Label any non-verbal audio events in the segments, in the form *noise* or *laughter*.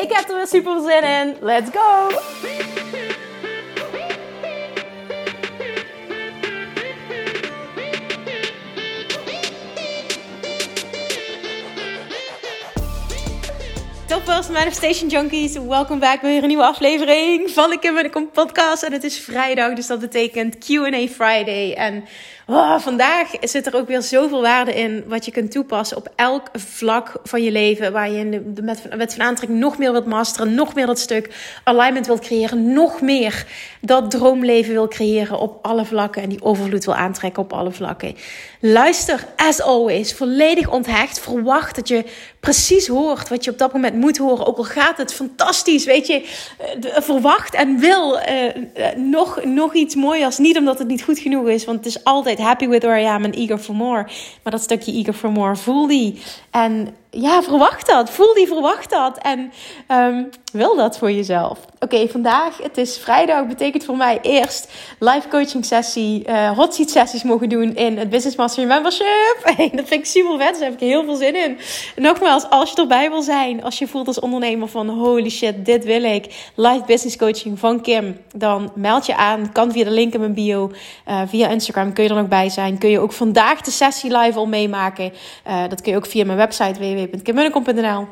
Ik heb er weer super zin in. Let's go! Toppers, Manifestation Junkies, welkom back bij weer een nieuwe aflevering van de Kim en de podcast. En het is vrijdag, dus dat betekent Q&A Friday. En oh, vandaag zit er ook weer zoveel waarde in wat je kunt toepassen op elk vlak van je leven. Waar je in de, met, met van aantrekking nog meer wilt masteren, nog meer dat stuk alignment wilt creëren, nog meer dat droomleven wil creëren op alle vlakken en die overvloed wil aantrekken op alle vlakken. Luister, as always, volledig onthecht. Verwacht dat je precies hoort wat je op dat moment moet horen. Ook al gaat het fantastisch, weet je. Verwacht en wil uh, nog, nog iets mooiers. Niet omdat het niet goed genoeg is, want het is altijd happy with where I am and eager for more. Maar dat stukje eager for more, voel die. En ja, verwacht dat. Voel die, verwacht dat. En um, wil dat voor jezelf. Oké, vandaag, het is vrijdag, betekent voor mij eerst live coaching sessie, uh, hot seat sessies mogen doen in het Business Mastery Membership. *laughs* Dat vind ik super vet, daar heb ik heel veel zin in. nogmaals, als je erbij wil zijn, als je voelt als ondernemer van holy shit, dit wil ik. Live business coaching van Kim, dan meld je aan. Kan via de link in mijn bio, uh, via Instagram kun je er nog bij zijn. Kun je ook vandaag de sessie live al meemaken. Uh, dat kun je ook via mijn website www www.kimmunnekom.nl.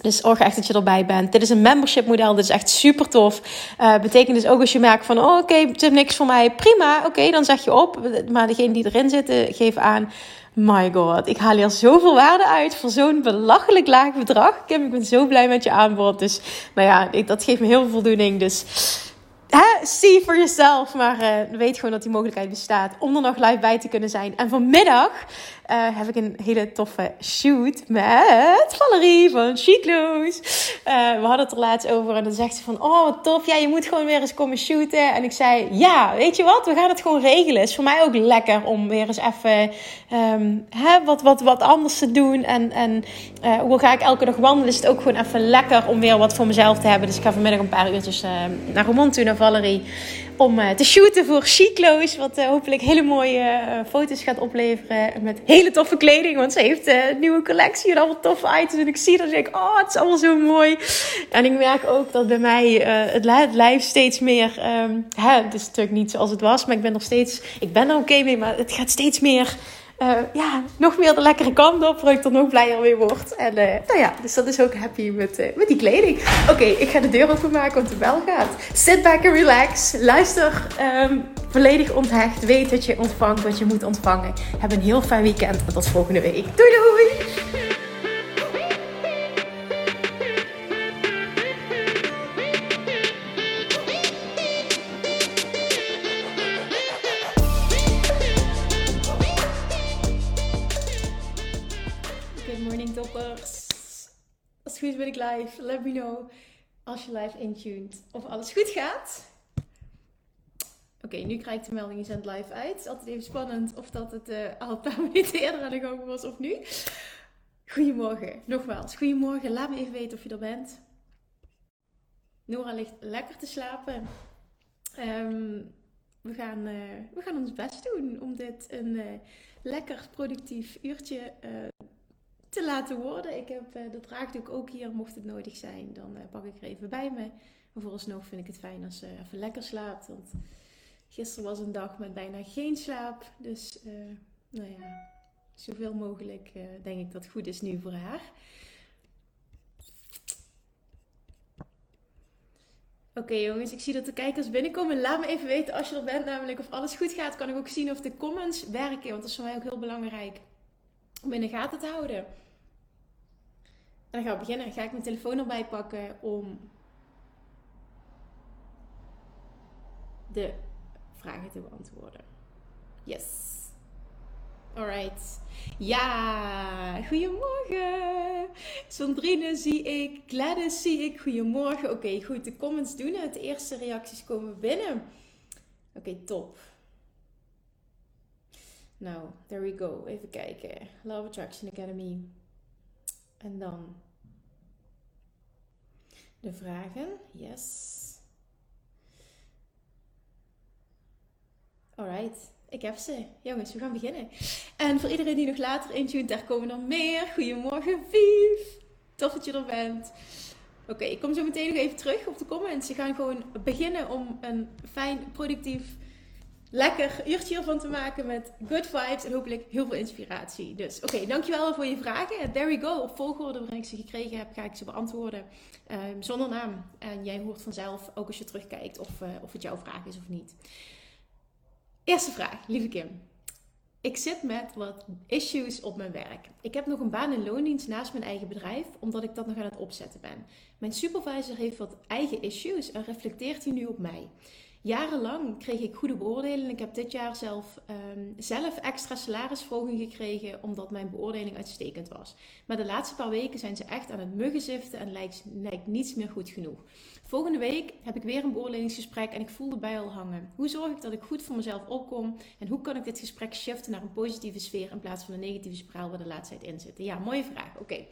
Dus zorg echt dat je erbij bent. Dit is een membership model. Dit is echt super tof. Uh, betekent dus ook als je merkt van... Oh, oké, het is niks voor mij. Prima, oké, dan zeg je op. Maar degene die erin zitten, geef aan... My god, ik haal hier zoveel waarde uit voor zo'n belachelijk laag bedrag. Kim, ik ben zo blij met je aanbod. Dus nou ja, dat geeft me heel veel voldoening. Dus hè, see for yourself. Maar uh, weet gewoon dat die mogelijkheid bestaat om er nog live bij te kunnen zijn. En vanmiddag uh, heb ik een hele toffe shoot met Valerie van Chicloos. Uh, we hadden het er laatst over en dan zegt ze van... Oh, wat tof. Ja, je moet gewoon weer eens komen shooten. En ik zei, ja, weet je wat? We gaan het gewoon regelen. Is voor mij ook lekker om weer eens even um, hè, wat, wat, wat anders te doen. En, en hoe ga ik elke dag wandelen? Is het ook gewoon even lekker om weer wat voor mezelf te hebben. Dus ik ga vanmiddag een paar uurtjes naar Roermond toe, naar Valerie om uh, te shooten voor Chiclo's. Wat uh, hopelijk hele mooie uh, foto's gaat opleveren. Met hele toffe kleding. Want ze heeft een nieuwe collectie en allemaal toffe items. En ik zie dat en denk oh, het is allemaal zo mooi. En ik merk ook dat bij mij het, lijf steeds meer... Um, hè, het is natuurlijk niet zoals het was. Maar ik ben nog steeds... Ik ben er oké mee, maar het gaat steeds meer uh, ja, nog meer de lekkere kant op, waar ik er nog blijer mee word. En uh, nou ja, dus dat is ook happy met, uh, met die kleding. Oké, ik ga de deur openmaken, want de bel gaat. Sit back and relax. Luister, um, volledig onthecht. Weet dat je ontvangt wat je moet ontvangen. Heb een heel fijn weekend en tot volgende week. Doei doei! Ben ik live. Let me know als je live intuned of alles goed gaat. Oké, nu krijg ik de melding, je live uit. Het is altijd even spannend of dat het uh, al een paar *laughs* minuten eerder aan de gang was of nu. Goedemorgen, nogmaals. Goedemorgen, laat me even weten of je er bent. Nora ligt lekker te slapen. Um, we, gaan, uh, we gaan ons best doen om dit een uh, lekker productief uurtje te laten worden. Ik heb uh, de draagdoek ook hier, mocht het nodig zijn, dan uh, pak ik er even bij me. Maar vooralsnog vind ik het fijn als ze even lekker slaapt. Want gisteren was een dag met bijna geen slaap. Dus uh, nou ja, zoveel mogelijk denk ik dat goed is nu voor haar. Oké jongens, ik zie dat de kijkers binnenkomen. Laat me even weten als je er bent, namelijk of alles goed gaat. Kan ik ook zien of de comments werken, want dat is voor mij ook heel belangrijk om in de gaten te houden. En dan ga ik beginnen. Ga ik mijn telefoon erbij pakken om de vragen te beantwoorden. Yes. Alright. Ja, goedemorgen. Sandrine zie ik, Gladys zie ik, goedemorgen. Oké, goed, de comments doen het. De eerste reacties komen binnen. Oké, top. Nou, there we go. Even kijken. Love Attraction Academy. En dan de vragen. Yes. Alright, ik heb ze. Jongens, we gaan beginnen. En voor iedereen die nog later intuned, daar komen nog meer. Goedemorgen, Vief. Tof dat je er bent. Oké, ik kom zo meteen nog even terug op de comments. We gaan gewoon beginnen om een fijn, productief, lekker uurtje hiervan te maken met good vibes en hopelijk heel veel inspiratie. Dus oké, dankjewel voor je vragen. There we go. Op volgorde waarin ik ze gekregen heb, ga ik ze beantwoorden um, zonder naam. En jij hoort vanzelf, ook als je terugkijkt, of, uh, of het jouw vraag is of niet. Eerste vraag, lieve Kim. Ik zit met wat issues op mijn werk. Ik heb nog een baan in loondienst naast mijn eigen bedrijf, omdat ik dat nog aan het opzetten ben. Mijn supervisor heeft wat eigen issues en reflecteert die nu op mij. Jarenlang kreeg ik goede beoordelingen. Ik heb dit jaar zelf, um, zelf extra salarisverhoging gekregen omdat mijn beoordeling uitstekend was. Maar de laatste paar weken zijn ze echt aan het muggenziften en lijkt, niets meer goed genoeg. Volgende week heb ik weer een beoordelingsgesprek en ik voel bij al hangen. Hoe zorg ik dat ik goed voor mezelf opkom en hoe kan ik dit gesprek shiften naar een positieve sfeer in plaats van een negatieve spiraal waar de laatste tijd in zit? Ja, mooie vraag. Oké.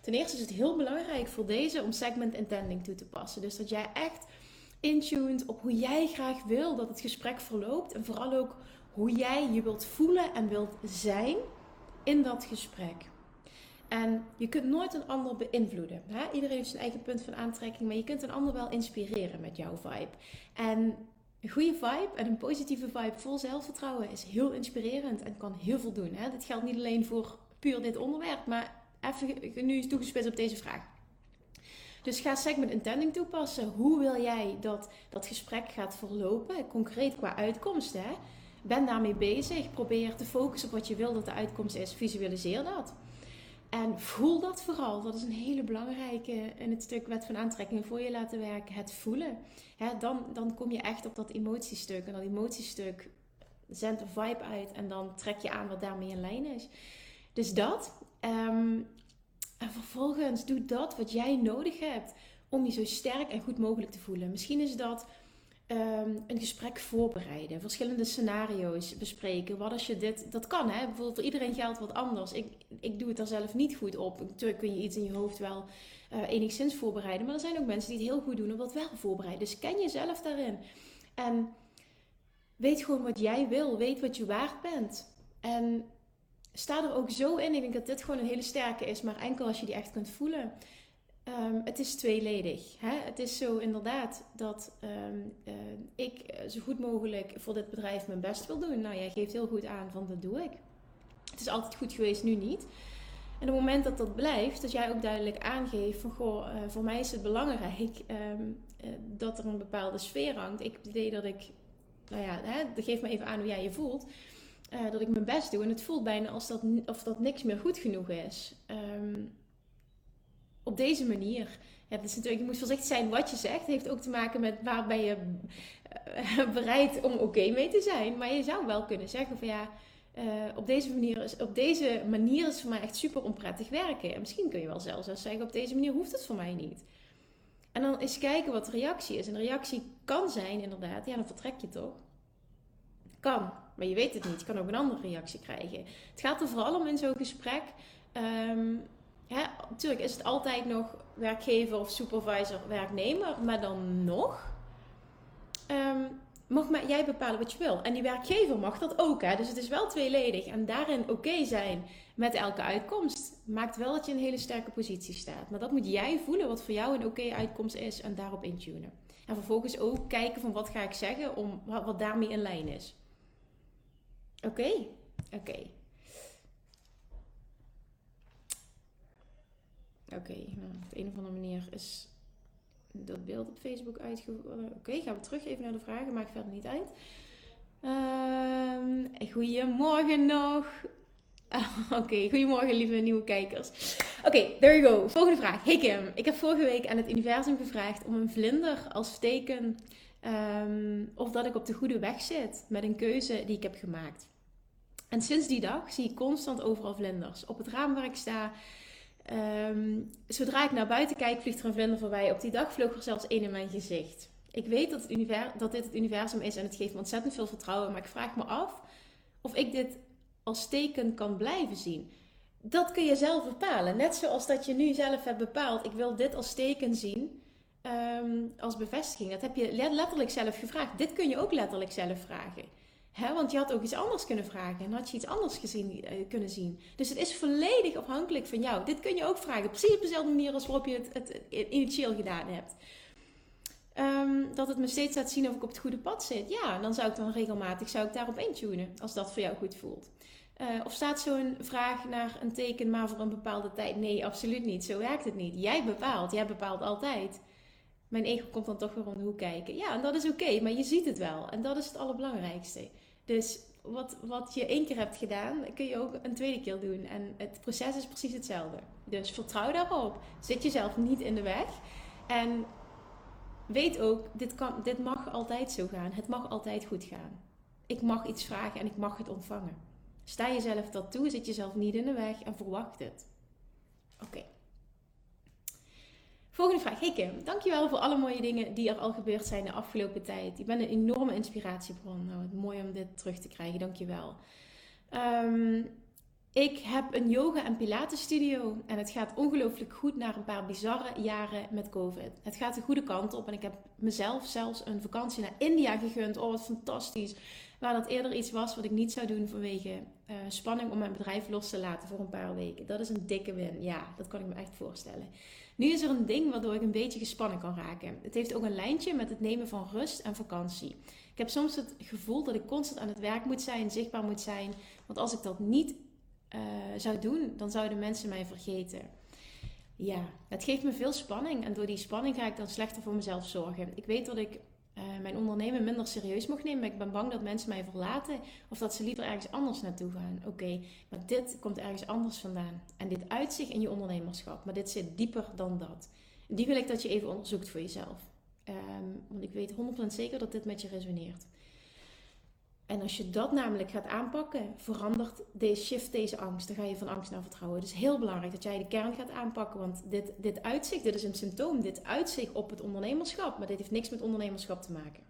Ten eerste is het heel belangrijk voor deze om segment intending toe te passen. Dus dat jij echt intuned op hoe jij graag wil dat het gesprek verloopt. En vooral ook hoe jij je wilt voelen en wilt zijn in dat gesprek. En je kunt nooit een ander beïnvloeden. Hè? Iedereen heeft zijn eigen punt van aantrekking, maar je kunt een ander wel inspireren met jouw vibe. En een goede vibe en een positieve vibe vol zelfvertrouwen is heel inspirerend en kan heel veel doen. Hè? Dit geldt niet alleen voor puur dit onderwerp, maar even nu toegespitst op deze vraag. Dus ga segment intending toepassen. Hoe wil jij dat dat gesprek gaat verlopen? Concreet qua uitkomsten. Hè? Ben daarmee bezig. Probeer te focussen op wat je wil dat de uitkomst is. Visualiseer dat. En voel dat vooral. Dat is een hele belangrijke in het stuk wet van aantrekking voor je laten werken. Het voelen. dan, dan kom je echt op dat emotiestuk. En dat emotiestuk zendt een vibe uit. En dan trek je aan wat daarmee in lijn is. Dus dat. Ehm, en vervolgens doe dat wat jij nodig hebt om je zo sterk en goed mogelijk te voelen. Misschien is dat ehm, een gesprek voorbereiden, verschillende scenario's bespreken. Wat als je dit, dat kan hè, bijvoorbeeld voor iedereen geldt wat anders. Ik, ik doe het er zelf niet goed op. Natuurlijk kun je iets in je hoofd wel uh, enigszins voorbereiden, maar er zijn ook mensen die het heel goed doen om dat wel voorbereiden. Dus ken jezelf daarin. En weet gewoon wat jij wil, weet wat je waard bent. En sta er ook zo in. Ik denk dat dit gewoon een hele sterke is, maar enkel als je die echt kunt voelen. Um, het is tweeledig. Hè? Het is zo inderdaad dat um, uh, ik zo goed mogelijk voor dit bedrijf mijn best wil doen. Nou, jij geeft heel goed aan van dat doe ik. Het is altijd goed geweest, nu niet. En op het moment dat dat blijft, dat jij ook duidelijk aangeeft van goh, uh, voor mij is het belangrijk uh, dat er een bepaalde sfeer hangt. Ik idee dat ik, nou ja, hè, geef me even aan hoe jij je voelt. Uh, dat ik mijn best doe. En het voelt bijna als dat, of dat niks meer goed genoeg is. Um, op deze manier. Ja, is natuurlijk, je moet voorzichtig zijn wat je zegt. Het heeft ook te maken met waar ben je uh, *laughs* bereid om oké mee te zijn. Maar je zou wel kunnen zeggen van ja, uh, op, deze manier is, op deze manier is voor mij echt super onprettig werken. En misschien kun je wel zelfs zeggen op deze manier hoeft het voor mij niet. En dan eens kijken wat de reactie is. En de reactie kan zijn inderdaad, ja dan vertrek je toch. Kan. Maar je weet het niet. Je kan ook een andere reactie krijgen. Het gaat er vooral om in zo'n gesprek. Natuurlijk is het altijd nog werkgever of supervisor, werknemer. Maar dan nog um, mag maar jij bepalen wat je wil. En die werkgever mag dat ook. Hè? Dus het is wel tweeledig. En daarin oké zijn met elke uitkomst maakt wel dat je in een hele sterke positie staat. Maar dat moet jij voelen wat voor jou een oké uitkomst is en daarop intunen. En vervolgens ook kijken van wat ga ik zeggen om wat daarmee in lijn is. Oké, oké. Oké, nou, op de een of andere manier is dat beeld op Facebook uitgevoerd. Oké, okay, gaan we terug even naar de vragen, maakt verder niet uit. Um, goedemorgen nog. *laughs* Oké, goedemorgen lieve nieuwe kijkers. Oké, there you go. Volgende vraag. Hey Kim, ik heb vorige week aan het universum gevraagd om een vlinder als teken um, of dat ik op de goede weg zit met een keuze die ik heb gemaakt. En sinds die dag zie ik constant overal vlinders. Op het raam waar ik sta. Ehm, zodra ik naar buiten kijk, vliegt er een vlinder voorbij. Op die dag vloog er zelfs één in mijn gezicht. Ik weet dat, het dat dit het universum is en het geeft me ontzettend veel vertrouwen. Maar ik vraag me af of ik dit als teken kan blijven zien. Dat kun je zelf bepalen. Net zoals dat je nu zelf hebt bepaald. Ik wil dit als teken zien. Ehm, als bevestiging. Dat heb je letterlijk zelf gevraagd. Dit kun je ook letterlijk zelf vragen. He, want je had ook iets anders kunnen vragen en had je iets anders gezien, uh, kunnen zien. Dus het is volledig afhankelijk van jou. Dit kun je ook vragen, precies op dezelfde manier als waarop je het, het, initieel gedaan hebt. Ehm, dat het me steeds laat zien of ik op het goede pad zit. Ja, dan zou ik dan regelmatig zou ik daarop intunen, als dat voor jou goed voelt. Uh, of staat zo'n vraag naar een teken maar voor een bepaalde tijd? Nee, absoluut niet. Zo werkt het niet. Jij bepaalt. Jij bepaalt altijd. Mijn ego komt dan toch weer om de hoek kijken. Ja, en dat is oké, maar je ziet het wel. En dat is het allerbelangrijkste. Dus wat, wat je één keer hebt gedaan, kun je ook een tweede keer doen. En het proces is precies hetzelfde. Dus vertrouw daarop. Zit jezelf niet in de weg. En weet ook, dit, kan, dit mag altijd zo gaan. Het mag altijd goed gaan. Ik mag iets vragen en ik mag het ontvangen. Sta jezelf dat toe, zit jezelf niet in de weg en verwacht het. Oké. Volgende vraag. Hey Kim, dankjewel voor alle mooie dingen die er al gebeurd zijn de afgelopen tijd. Je bent een enorme inspiratiebron. Nou, mooi om dit terug te krijgen. Dankjewel. Um, ik heb een yoga- en pilates-studio en het gaat ongelooflijk goed na een paar bizarre jaren met COVID. Het gaat de goede kant op en ik heb mezelf zelfs een vakantie naar India gegund. Oh, wat fantastisch. Waar dat eerder iets was wat ik niet zou doen vanwege uh, spanning om mijn bedrijf los te laten voor een paar weken. Dat is een dikke win. Ja, dat kan ik me echt voorstellen. Nu is er een ding waardoor ik een beetje gespannen kan raken. Het heeft ook een lijntje met het nemen van rust en vakantie. Ik heb soms het gevoel dat ik constant aan het werk moet zijn, zichtbaar moet zijn. Want als ik dat niet uh, zou doen, dan zouden mensen mij vergeten. Ja, het geeft me veel spanning en door die spanning ga ik dan slechter voor mezelf zorgen. Ik weet dat ik uh, mijn ondernemen minder serieus mag nemen, maar ik ben bang dat mensen mij verlaten of dat ze liever ergens anders naartoe gaan. Oké, maar dit komt ergens anders vandaan en dit uit zich in je ondernemerschap, maar dit zit dieper dan dat. Die wil ik dat je even onderzoekt voor jezelf. Um, want ik weet 100% zeker dat dit met je resoneert. En als je dat namelijk gaat aanpakken, verandert deze shift deze angst. Dan ga je van angst naar vertrouwen. Het is heel belangrijk dat jij de kern gaat aanpakken. Want dit, dit uitzicht, dit is een symptoom. Dit uitzicht op het ondernemerschap. Maar dit heeft niks met ondernemerschap te maken.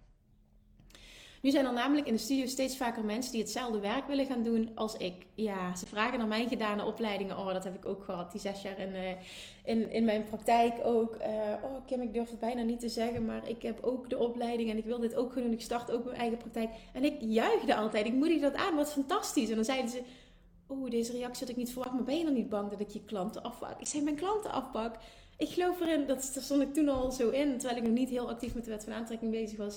Nu zijn er namelijk in de studio steeds vaker mensen die hetzelfde werk willen gaan doen als ik. Ja, ze vragen naar mijn gedane opleidingen. Oh, dat heb ik ook gehad. Die zes jaar in, uh, in, in mijn praktijk ook. Uh, oh, Kim, ik durf het bijna niet te zeggen, maar ik heb ook de opleiding en ik wil dit ook gaan doen. Ik start ook mijn eigen praktijk. En ik juichte altijd. Ik moedig dat aan. Wat fantastisch. En dan zeiden ze. Oeh, deze reactie had ik niet verwacht, maar ben je dan niet bang dat ik je klanten afpak? Ik zei, mijn klanten afpak. Ik geloof erin, dat, stond ik toen al zo in, terwijl ik nog niet heel actief met de wet van aantrekking bezig was.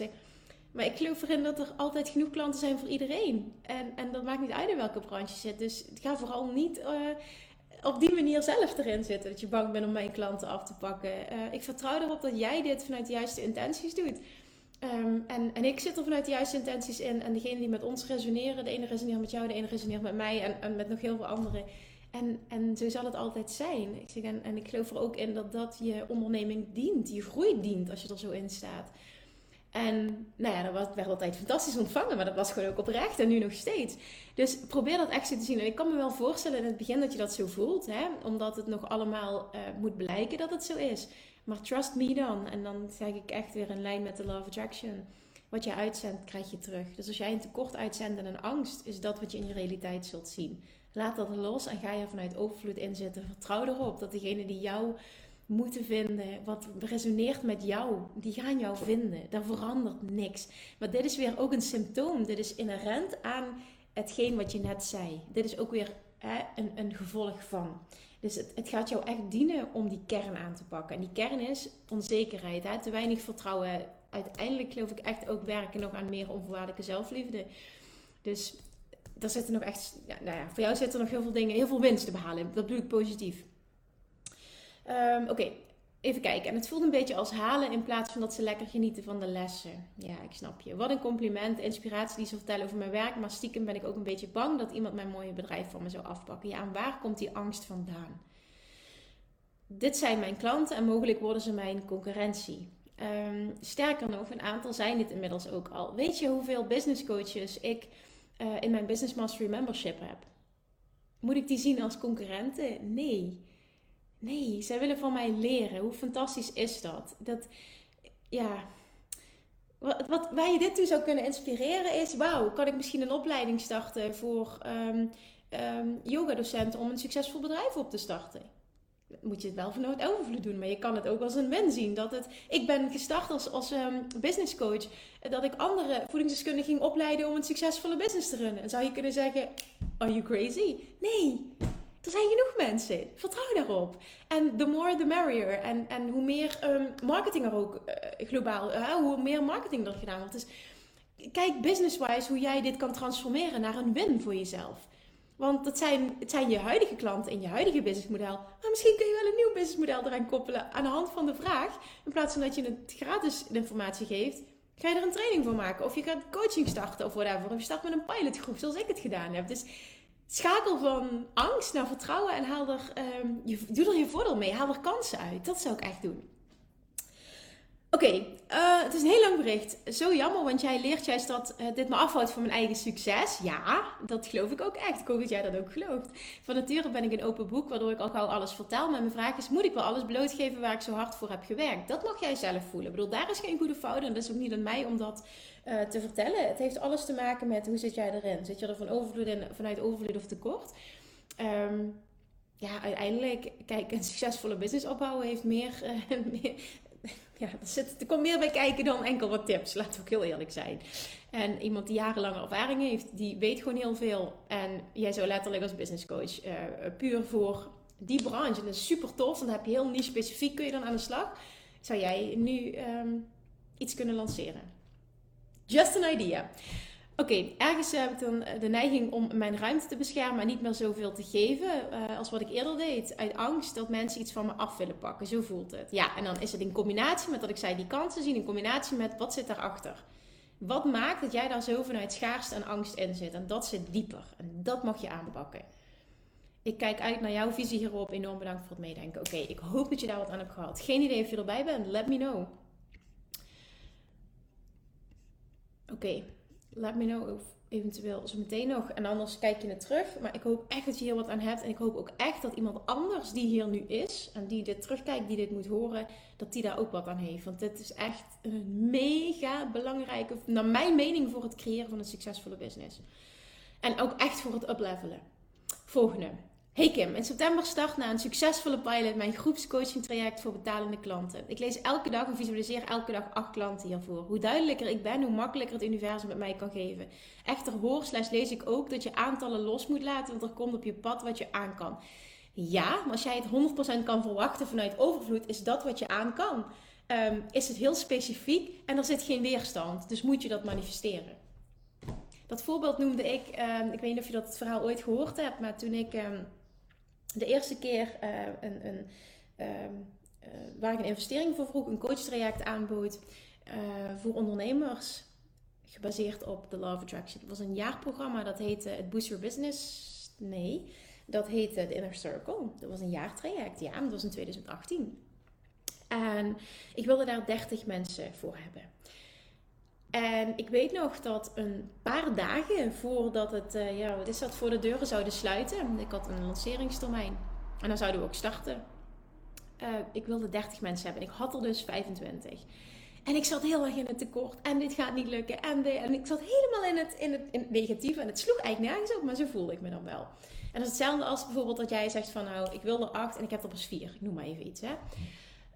Maar ik geloof erin dat er altijd genoeg klanten zijn voor iedereen. En, en dat maakt niet uit in welke branche je zit. Dus ga vooral niet uh, op die manier zelf erin zitten. Dat je bang bent om mijn klanten af te pakken. Uh, ik vertrouw erop dat jij dit vanuit de juiste intenties doet. Um, en, en ik zit er vanuit de juiste intenties in. En degene die met ons resoneren, de ene resoneert met jou, de ene resoneert met mij en, en met nog heel veel anderen. En, en zo zal het altijd zijn. Ik zeg, en, en ik geloof er ook in dat dat je onderneming dient, je groei dient als je er zo in staat. En nou ja, dat werd altijd fantastisch ontvangen, maar dat was gewoon ook oprecht en nu nog steeds. Dus probeer dat echt zo te zien. En ik kan me wel voorstellen in het begin dat je dat zo voelt, hè? omdat het nog allemaal uh, moet blijken dat het zo is. Maar trust me dan. En dan zeg ik echt weer in lijn met de Love Attraction. Wat je uitzendt, krijg je terug. Dus als jij een tekort uitzendt en een angst, is dat wat je in je realiteit zult zien. Laat dat los en ga je vanuit overvloed inzetten. Vertrouw erop dat degene die jou moeten vinden, wat resoneert met jou, die gaan jou vinden. Daar verandert niks. Maar dit is weer ook een symptoom. Dit is inherent aan hetgeen wat je net zei. Dit is ook weer hè, een, een gevolg van. Dus het, het, gaat jou echt dienen om die kern aan te pakken. En die kern is onzekerheid, hè? te weinig vertrouwen. Uiteindelijk geloof ik echt ook werken nog aan meer onvoorwaardelijke zelfliefde. Dus daar zitten nog echt, ja, nou ja, voor jou zitten er nog heel veel dingen, heel veel winst te behalen. Dat bedoel ik positief. Um, Oké, even kijken. En het voelt een beetje als halen in plaats van dat ze lekker genieten van de lessen. Ja, ik snap je. Wat een compliment, inspiratie die ze vertellen over mijn werk. Maar stiekem ben ik ook een beetje bang dat iemand mijn mooie bedrijf van me zou afpakken. Ja, en waar komt die angst vandaan? Dit zijn mijn klanten en mogelijk worden ze mijn concurrentie. Um, sterker nog, een aantal zijn dit inmiddels ook al. Weet je hoeveel business coaches ik in mijn Business Mastery membership heb. Moet ik die zien als concurrenten? Nee. Nee, zij willen van mij leren. Hoe fantastisch is dat? Dat, ja, wat, wat, waar je dit toe zou kunnen inspireren is: wauw, kan ik misschien een opleiding starten voor um, um, yogadocenten om een succesvol bedrijf op te starten? Moet je het wel vanuit overvloed doen, maar je kan het ook als een win zien. Dat het, ik ben gestart als, als um, business coach, dat ik andere voedingsdeskundigen ging opleiden om een succesvolle business te runnen. En zou je kunnen zeggen: Are you crazy? Nee, er zijn genoeg mensen. Vertrouw daarop. En the more the merrier. En, en hoe meer um, marketing er ook uh, globaal, uh, hoe meer marketing er gedaan wordt. Dus kijk business-wise hoe jij dit kan transformeren naar een win voor jezelf. Want dat zijn, het zijn je huidige klanten en je huidige businessmodel. Maar misschien kun je wel een nieuw businessmodel eraan koppelen aan de hand van de vraag. In plaats van dat je het gratis informatie geeft, ga je er een training voor maken. Of je gaat coaching starten of whatever. Of je start met een pilotgroep zoals ik het gedaan heb. Dus schakel van angst naar vertrouwen en haal er, um, je, doe er je voordeel mee. Haal er kansen uit. Dat zou ik echt doen. Oké, uh, het is een heel lang bericht. Zo jammer, want jij leert juist dat uh, dit me afhoudt van mijn eigen succes. Ja, dat geloof ik ook echt. Ik dat jij dat ook gelooft. Van nature ben ik een open boek, waardoor ik al gauw alles vertel. Maar mijn vraag is, moet ik wel alles blootgeven waar ik zo hard voor heb gewerkt? Dat mag jij zelf voelen. Ik bedoel, daar is geen goede fout en dat is ook niet aan mij om dat uh, te vertellen. Het heeft alles te maken met, hoe zit jij erin? Zit je er van overvloed in, vanuit overvloed of tekort? Um, ja, uiteindelijk, kijk, een succesvolle business opbouwen heeft meer, *laughs* meer ja, er, zit, er komt meer bij kijken dan enkel wat tips. Laten we ook heel eerlijk zijn. En iemand die jarenlange ervaring heeft, die weet gewoon heel veel. En jij zou letterlijk als business coach uh, puur voor die branche, dat is super tof. Want dan heb je heel niche specifiek, kun je dan aan de slag. Zou jij nu um, iets kunnen lanceren? Just an idea. Oké, ergens heb ik dan de neiging om mijn ruimte te beschermen en niet meer zoveel te geven uh, als wat ik eerder deed. Uit angst dat mensen iets van me af willen pakken. Zo voelt het. Ja, en dan is het in combinatie met dat ik zei die kansen zien, in combinatie met wat zit daarachter. Wat maakt dat jij daar zo vanuit schaarste en angst in zit? En dat zit dieper. En dat mag je aanpakken. Ik kijk uit naar jouw visie hierop. Enorm bedankt voor het meedenken. Oké, ik hoop dat je daar wat aan hebt gehad. Geen idee of je erbij bent. Let me know. Oké laat me know of eventueel zo meteen nog. En anders kijk je het terug. Maar ik hoop echt dat je hier wat aan hebt. En ik hoop ook echt dat iemand anders die hier nu is. En die dit terugkijkt, die dit moet horen. Dat die daar ook wat aan heeft. Want dit is echt een mega belangrijke, naar mijn mening, voor het creëren van een succesvolle business. En ook echt voor het uplevelen. Volgende. Hey Kim, in september start na een succesvolle pilot mijn groepscoaching traject voor betalende klanten. Ik lees elke dag en visualiseer elke dag acht klanten hiervoor. Hoe duidelijker ik ben, hoe makkelijker het universum met mij kan geven. Echter hoor slash lees ik ook dat je aantallen los moet laten, want er komt op je pad wat je aan kan. Ja, maar als jij het 100% kan verwachten vanuit overvloed, is dat wat je aan kan. Um, is het heel specifiek en er zit geen weerstand. Dus moet je dat manifesteren. Dat voorbeeld noemde ik, um, ik weet niet of je dat verhaal ooit gehoord hebt, maar toen ik... Um, de eerste keer uh, een, een ehm, eh, waar ik een investering voor vroeg, een coachtraject aanbood uh, voor ondernemers, gebaseerd op de Law of Attraction. Het was een jaarprogramma dat heette het Boost Your Business. Nee, dat heette de Inner Circle. Dat was een jaartraject, ja, dat was in 2018. En ik wilde daar 30 mensen voor hebben. En ik weet nog dat een paar dagen voordat het, uh, ja, wat is dat, voor de deuren zouden sluiten. Ik had een lanceringstermijn. En dan zouden we ook starten. Uh, ik wilde 30 mensen hebben. Ik had er dus 25. En ik zat heel erg in het tekort. En dit gaat niet lukken. En, en ik zat helemaal in het, in, het, negatieve. En het sloeg eigenlijk nergens op. Maar zo voelde ik me dan wel. En dat is hetzelfde als bijvoorbeeld dat jij zegt van nou, ik wil er 8 en ik heb er pas 4. Ik noem maar even iets hè.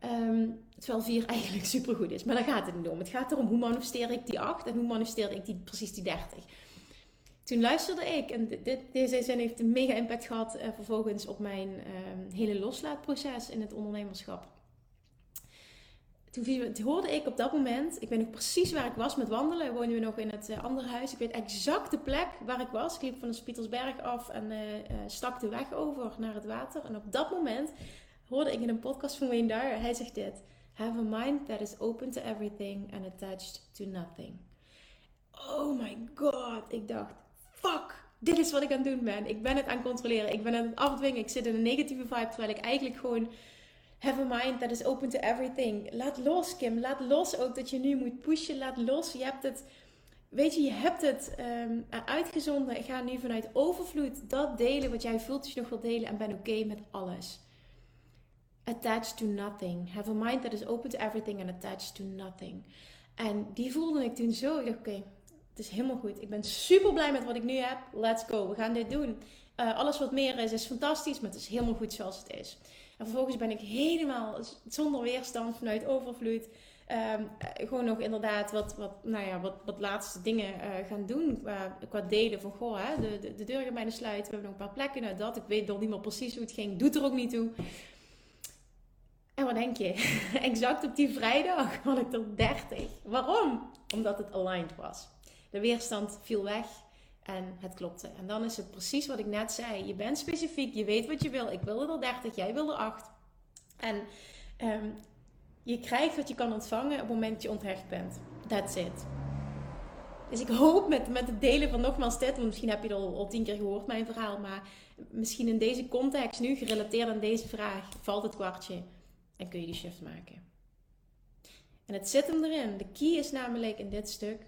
Um, terwijl 4 *laughs* eigenlijk supergoed is. Maar daar gaat het niet om. Het gaat erom hoe manifesteer ik die 8 en hoe manifesteer ik die, precies die 30. Toen luisterde ik, en dit, deze zin heeft een mega impact gehad uh, vervolgens op mijn uh, hele loslaatproces in het ondernemerschap. Toen hoorde ik op dat moment, ik weet nog precies waar ik was met wandelen. Woonden we nog in het uh, andere huis. Ik weet exact de plek waar ik was. Ik liep van de Spietersberg af en uh, stak de weg over naar het water. En op dat moment hoorde ik in een podcast van Wayne Dyer. Hij zegt dit. Have a mind that is open to everything and attached to nothing. Oh my god. Ik dacht, fuck. Dit is wat ik aan het doen ben. Ik ben het aan het controleren. Ik ben aan het afdwingen. Ik zit in een negatieve vibe. Terwijl ik eigenlijk gewoon... Have a mind that is open to everything. Laat los, Kim. Laat los ook dat je nu moet pushen. Laat los. Je hebt het weet je, je hebt het um, uitgezonden. Ik ga nu vanuit overvloed dat delen wat jij voelt dat je nog wil delen en ben oké met alles. Attached to nothing. Have a mind that is open to everything and attached to nothing. En die voelde ik toen zo. Ik dacht, oké, het is helemaal goed. Ik ben super blij met wat ik nu heb. Let's go. We gaan dit doen. Uh, alles wat meer is, is fantastisch, maar het is helemaal goed zoals het is. En vervolgens ben ik helemaal zonder weerstand vanuit overvloed. Um, gewoon nog inderdaad wat, wat, nou ja, wat, wat laatste dingen uh, gaan doen qua, delen van goh, hè, de, de, de deur gaat bijna sluiten. We hebben nog een paar plekken uit dat. Ik weet nog niet meer precies hoe het ging. Doet er ook niet toe. En wat denk je? *laughs* exact op die vrijdag had ik er 30. Waarom? Omdat het aligned was. De weerstand viel weg en het klopte. En dan is het precies wat ik net zei. Je bent specifiek, je weet wat je wil. Ik wilde er 30, jij wilde 8. En um, je krijgt wat je kan ontvangen op het moment dat je onthecht bent. That's it. Dus ik hoop met, met het delen van nogmaals dit, want misschien heb je het al, al tien keer gehoord, mijn verhaal, maar misschien in deze context nu, gerelateerd aan deze vraag, valt het kwartje en kun je die shift maken. En het zit hem erin. De key is namelijk in dit stuk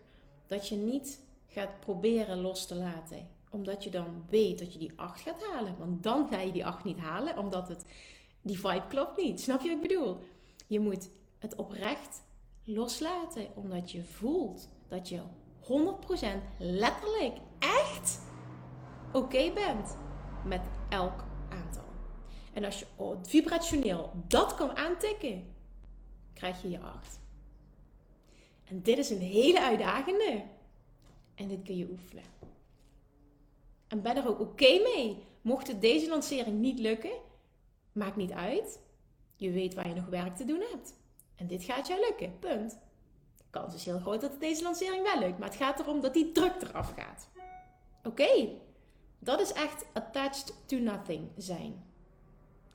dat je niet gaat proberen los te laten. Omdat je dan weet dat je die 8 gaat halen. Want dan ga je die 8 niet halen, omdat het, die vibe klopt niet. Snap je wat ik bedoel? Je moet het oprecht loslaten, omdat je voelt dat je 100% letterlijk echt oké bent met elk aantal. En als je vibrationeel dat kan aantikken, krijg je je 8. En dit is een hele uitdagende. En dit kun je oefenen. En ben er ook oké mee. Mocht het deze lancering niet lukken, maakt niet uit. Je weet waar je nog werk te doen hebt. En dit gaat jou lukken. Punt. De kans is heel groot dat het deze lancering wel lukt. Maar het gaat erom dat die druk eraf gaat. Oké. Dat is echt attached to nothing zijn.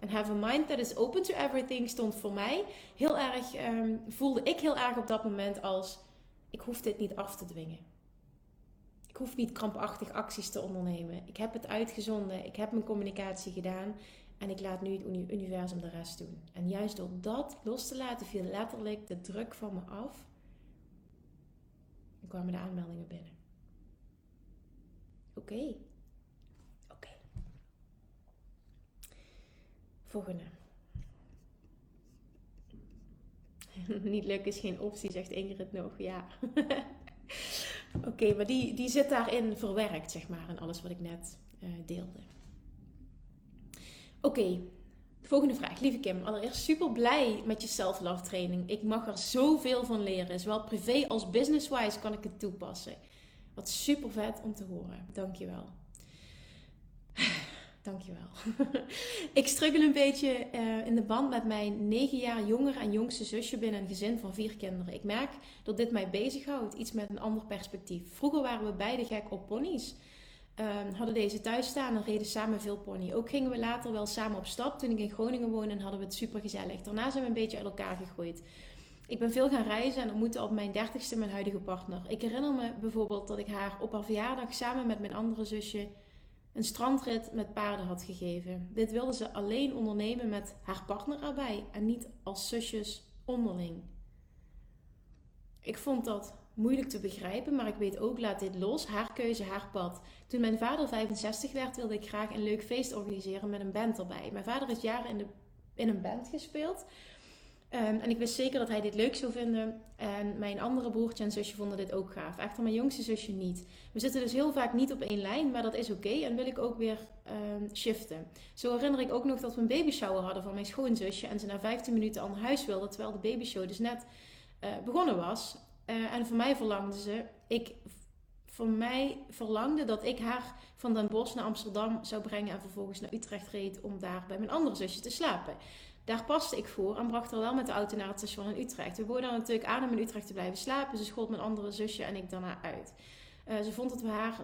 En have a mind that is open to everything stond voor mij heel erg, ehm, voelde ik heel erg op dat moment als: ik hoef dit niet af te dwingen. Ik hoef niet krampachtig acties te ondernemen. Ik heb het uitgezonden, ik heb mijn communicatie gedaan en ik laat nu het universum de rest doen. En juist door dat los te laten, viel letterlijk de druk van me af. En kwamen de aanmeldingen binnen. Oké. Oké. Volgende. *laughs* Niet lukken is geen optie, zegt Ingrid nog. Ja. *laughs* Oké, maar die, die zit daarin verwerkt, zeg maar, in alles wat ik net uh, deelde. Oké, volgende vraag. Lieve Kim, allereerst super blij met je self-love training. Ik mag er zoveel van leren. Zowel privé als business-wise kan ik het toepassen. Wat super vet om te horen. Dankjewel. Dankjewel. *laughs* ik struggle een beetje uh, in de band met mijn 9 jaar jongere en jongste zusje binnen een gezin van vier kinderen. Ik merk dat dit mij bezighoudt, iets met een ander perspectief. Vroeger waren we beide gek op ponies. Um, hadden deze thuis staan en reden samen veel pony. Ook gingen we later wel samen op stap. Toen ik in Groningen woonde en hadden we het super gezellig. Daarna zijn we een beetje uit elkaar gegroeid. Ik ben veel gaan reizen en ontmoette op mijn dertigste mijn huidige partner. Ik herinner me bijvoorbeeld dat ik haar op haar verjaardag samen met mijn andere zusje een strandrit met paarden had gegeven. Dit wilde ze alleen ondernemen met haar partner erbij en niet als zusjes onderling. Ik vond dat moeilijk te begrijpen, maar ik weet ook, laat dit los, haar keuze, haar pad. Toen mijn vader 65 werd, wilde ik graag een leuk feest organiseren met een band erbij. Mijn vader is jaren in, de, in een band gespeeld. Ehm, en ik wist zeker dat hij dit leuk zou vinden. En mijn andere broertje en zusje vonden dit ook gaaf. Echter mijn jongste zusje niet. We zitten dus heel vaak niet op één lijn, maar dat is oké. En wil ik ook weer um, shiften. Zo herinner ik ook nog dat we een babyshower hadden van mijn schoonzusje. En ze na 15 minuten al naar huis wilde, terwijl de babyshow dus net uh, begonnen was. Uh, en voor mij verlangde ze, ik, voor mij verlangde dat ik haar van Den Bosch naar Amsterdam zou brengen en vervolgens naar Utrecht reed om daar bij mijn andere zusje te slapen. Daar paste ik voor en bracht haar wel met de auto naar het station in Utrecht. We boden natuurlijk aan om in Utrecht te blijven slapen. Ze schold mijn andere zusje en ik daarna uit. Uh, ze vond dat we haar.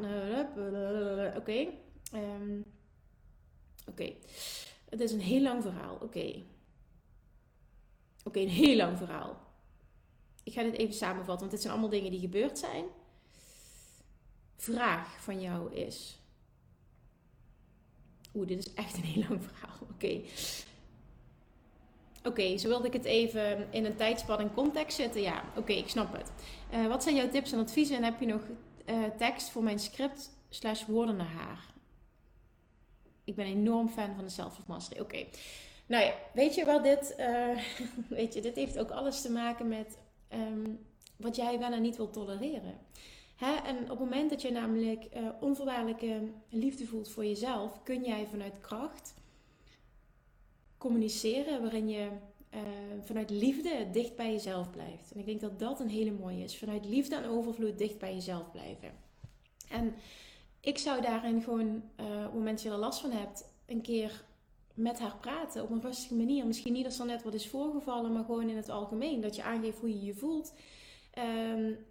Oké. Um, Oké. Het is een heel lang verhaal. Oké. Oké, een heel lang verhaal. Ik ga dit even samenvatten, want dit zijn allemaal dingen die gebeurd zijn. Vraag van jou is. Oeh, dit is echt een heel lang verhaal. Oké. Oké, zo wilde ik het even in een tijdspan en context zetten. Ja, oké, ik snap het. Uh, wat zijn jouw tips en adviezen? En heb je nog uh, tekst voor mijn script slash woorden naar haar? Ik ben enorm fan van de Self Mastery. Oké. Nou ja, weet je waar dit... Uh, *laughs* weet je, dit heeft ook alles te maken met... Um, wat jij wel en niet wilt tolereren. Hè? En op het moment dat je namelijk onvoorwaardelijke liefde voelt voor jezelf, kun jij vanuit kracht communiceren waarin je uh, vanuit liefde dicht bij jezelf blijft. En ik denk dat dat een hele mooie is. Vanuit liefde en overvloed dicht bij jezelf blijven. En ik zou daarin gewoon, uh, op het moment dat je er last van hebt, een keer met haar praten op een rustige manier. Misschien niet als er net wat is voorgevallen, maar gewoon in het algemeen. Dat je aangeeft hoe je je voelt. Um,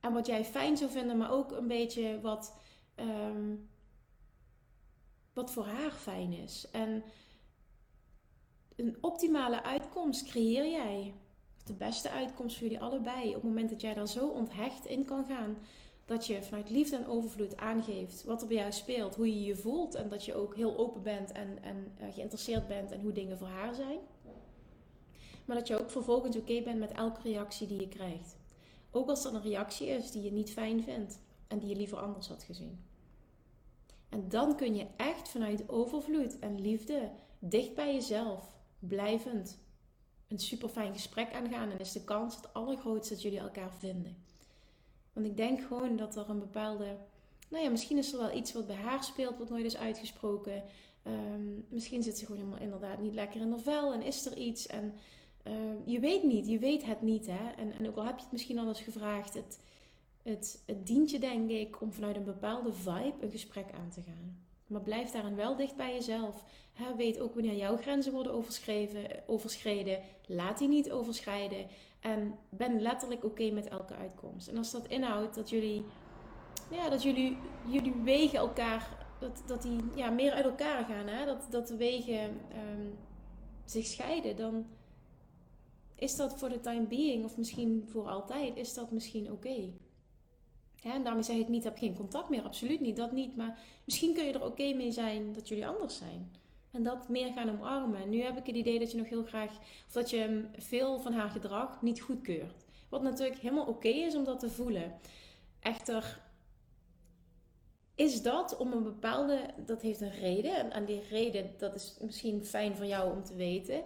en wat jij fijn zou vinden, maar ook een beetje wat, um, wat voor haar fijn is. En een optimale uitkomst creëer jij. De beste uitkomst voor jullie allebei. Op het moment dat jij daar zo onthecht in kan gaan. Dat je vanuit liefde en overvloed aangeeft wat er bij jou speelt. Hoe je je voelt. En dat je ook heel open bent en, en uh, geïnteresseerd bent in hoe dingen voor haar zijn. Maar dat je ook vervolgens oké bent met elke reactie die je krijgt. Ook als er een reactie is die je niet fijn vindt en die je liever anders had gezien. En dan kun je echt vanuit overvloed en liefde dicht bij jezelf blijvend een super fijn gesprek aangaan. En is de kans het allergrootste dat jullie elkaar vinden. Want ik denk gewoon dat er een bepaalde. Nou ja, misschien is er wel iets wat bij haar speelt, wat nooit is uitgesproken. Um, misschien zit ze gewoon helemaal inderdaad niet lekker in de vel en is er iets. En uh, je weet niet, je weet het niet. Hè? En, en ook al heb je het misschien al eens gevraagd, het, het, het dient je denk ik om vanuit een bepaalde vibe een gesprek aan te gaan. Maar blijf daarin wel dicht bij jezelf. Weet ook wanneer jouw grenzen worden overschreden. Laat die niet overschrijden. En ben letterlijk oké met elke uitkomst. En als dat inhoudt dat jullie, ja, dat jullie, jullie wegen elkaar, dat, dat die ja, meer uit elkaar gaan. Hè? Dat, dat de wegen um, zich scheiden. Dan is dat voor de time being, of misschien voor altijd, is dat misschien oké. En daarmee zeg ik niet, heb geen contact meer. Absoluut niet, dat niet. Maar misschien kun je er oké mee zijn dat jullie anders zijn. En dat meer gaan omarmen. Nu heb ik het idee dat je nog heel graag, of dat je veel van haar gedrag niet goedkeurt. Wat natuurlijk helemaal oké is om dat te voelen. Echter, is dat om een bepaalde, dat heeft een reden. En die reden, dat is misschien fijn voor jou om te weten.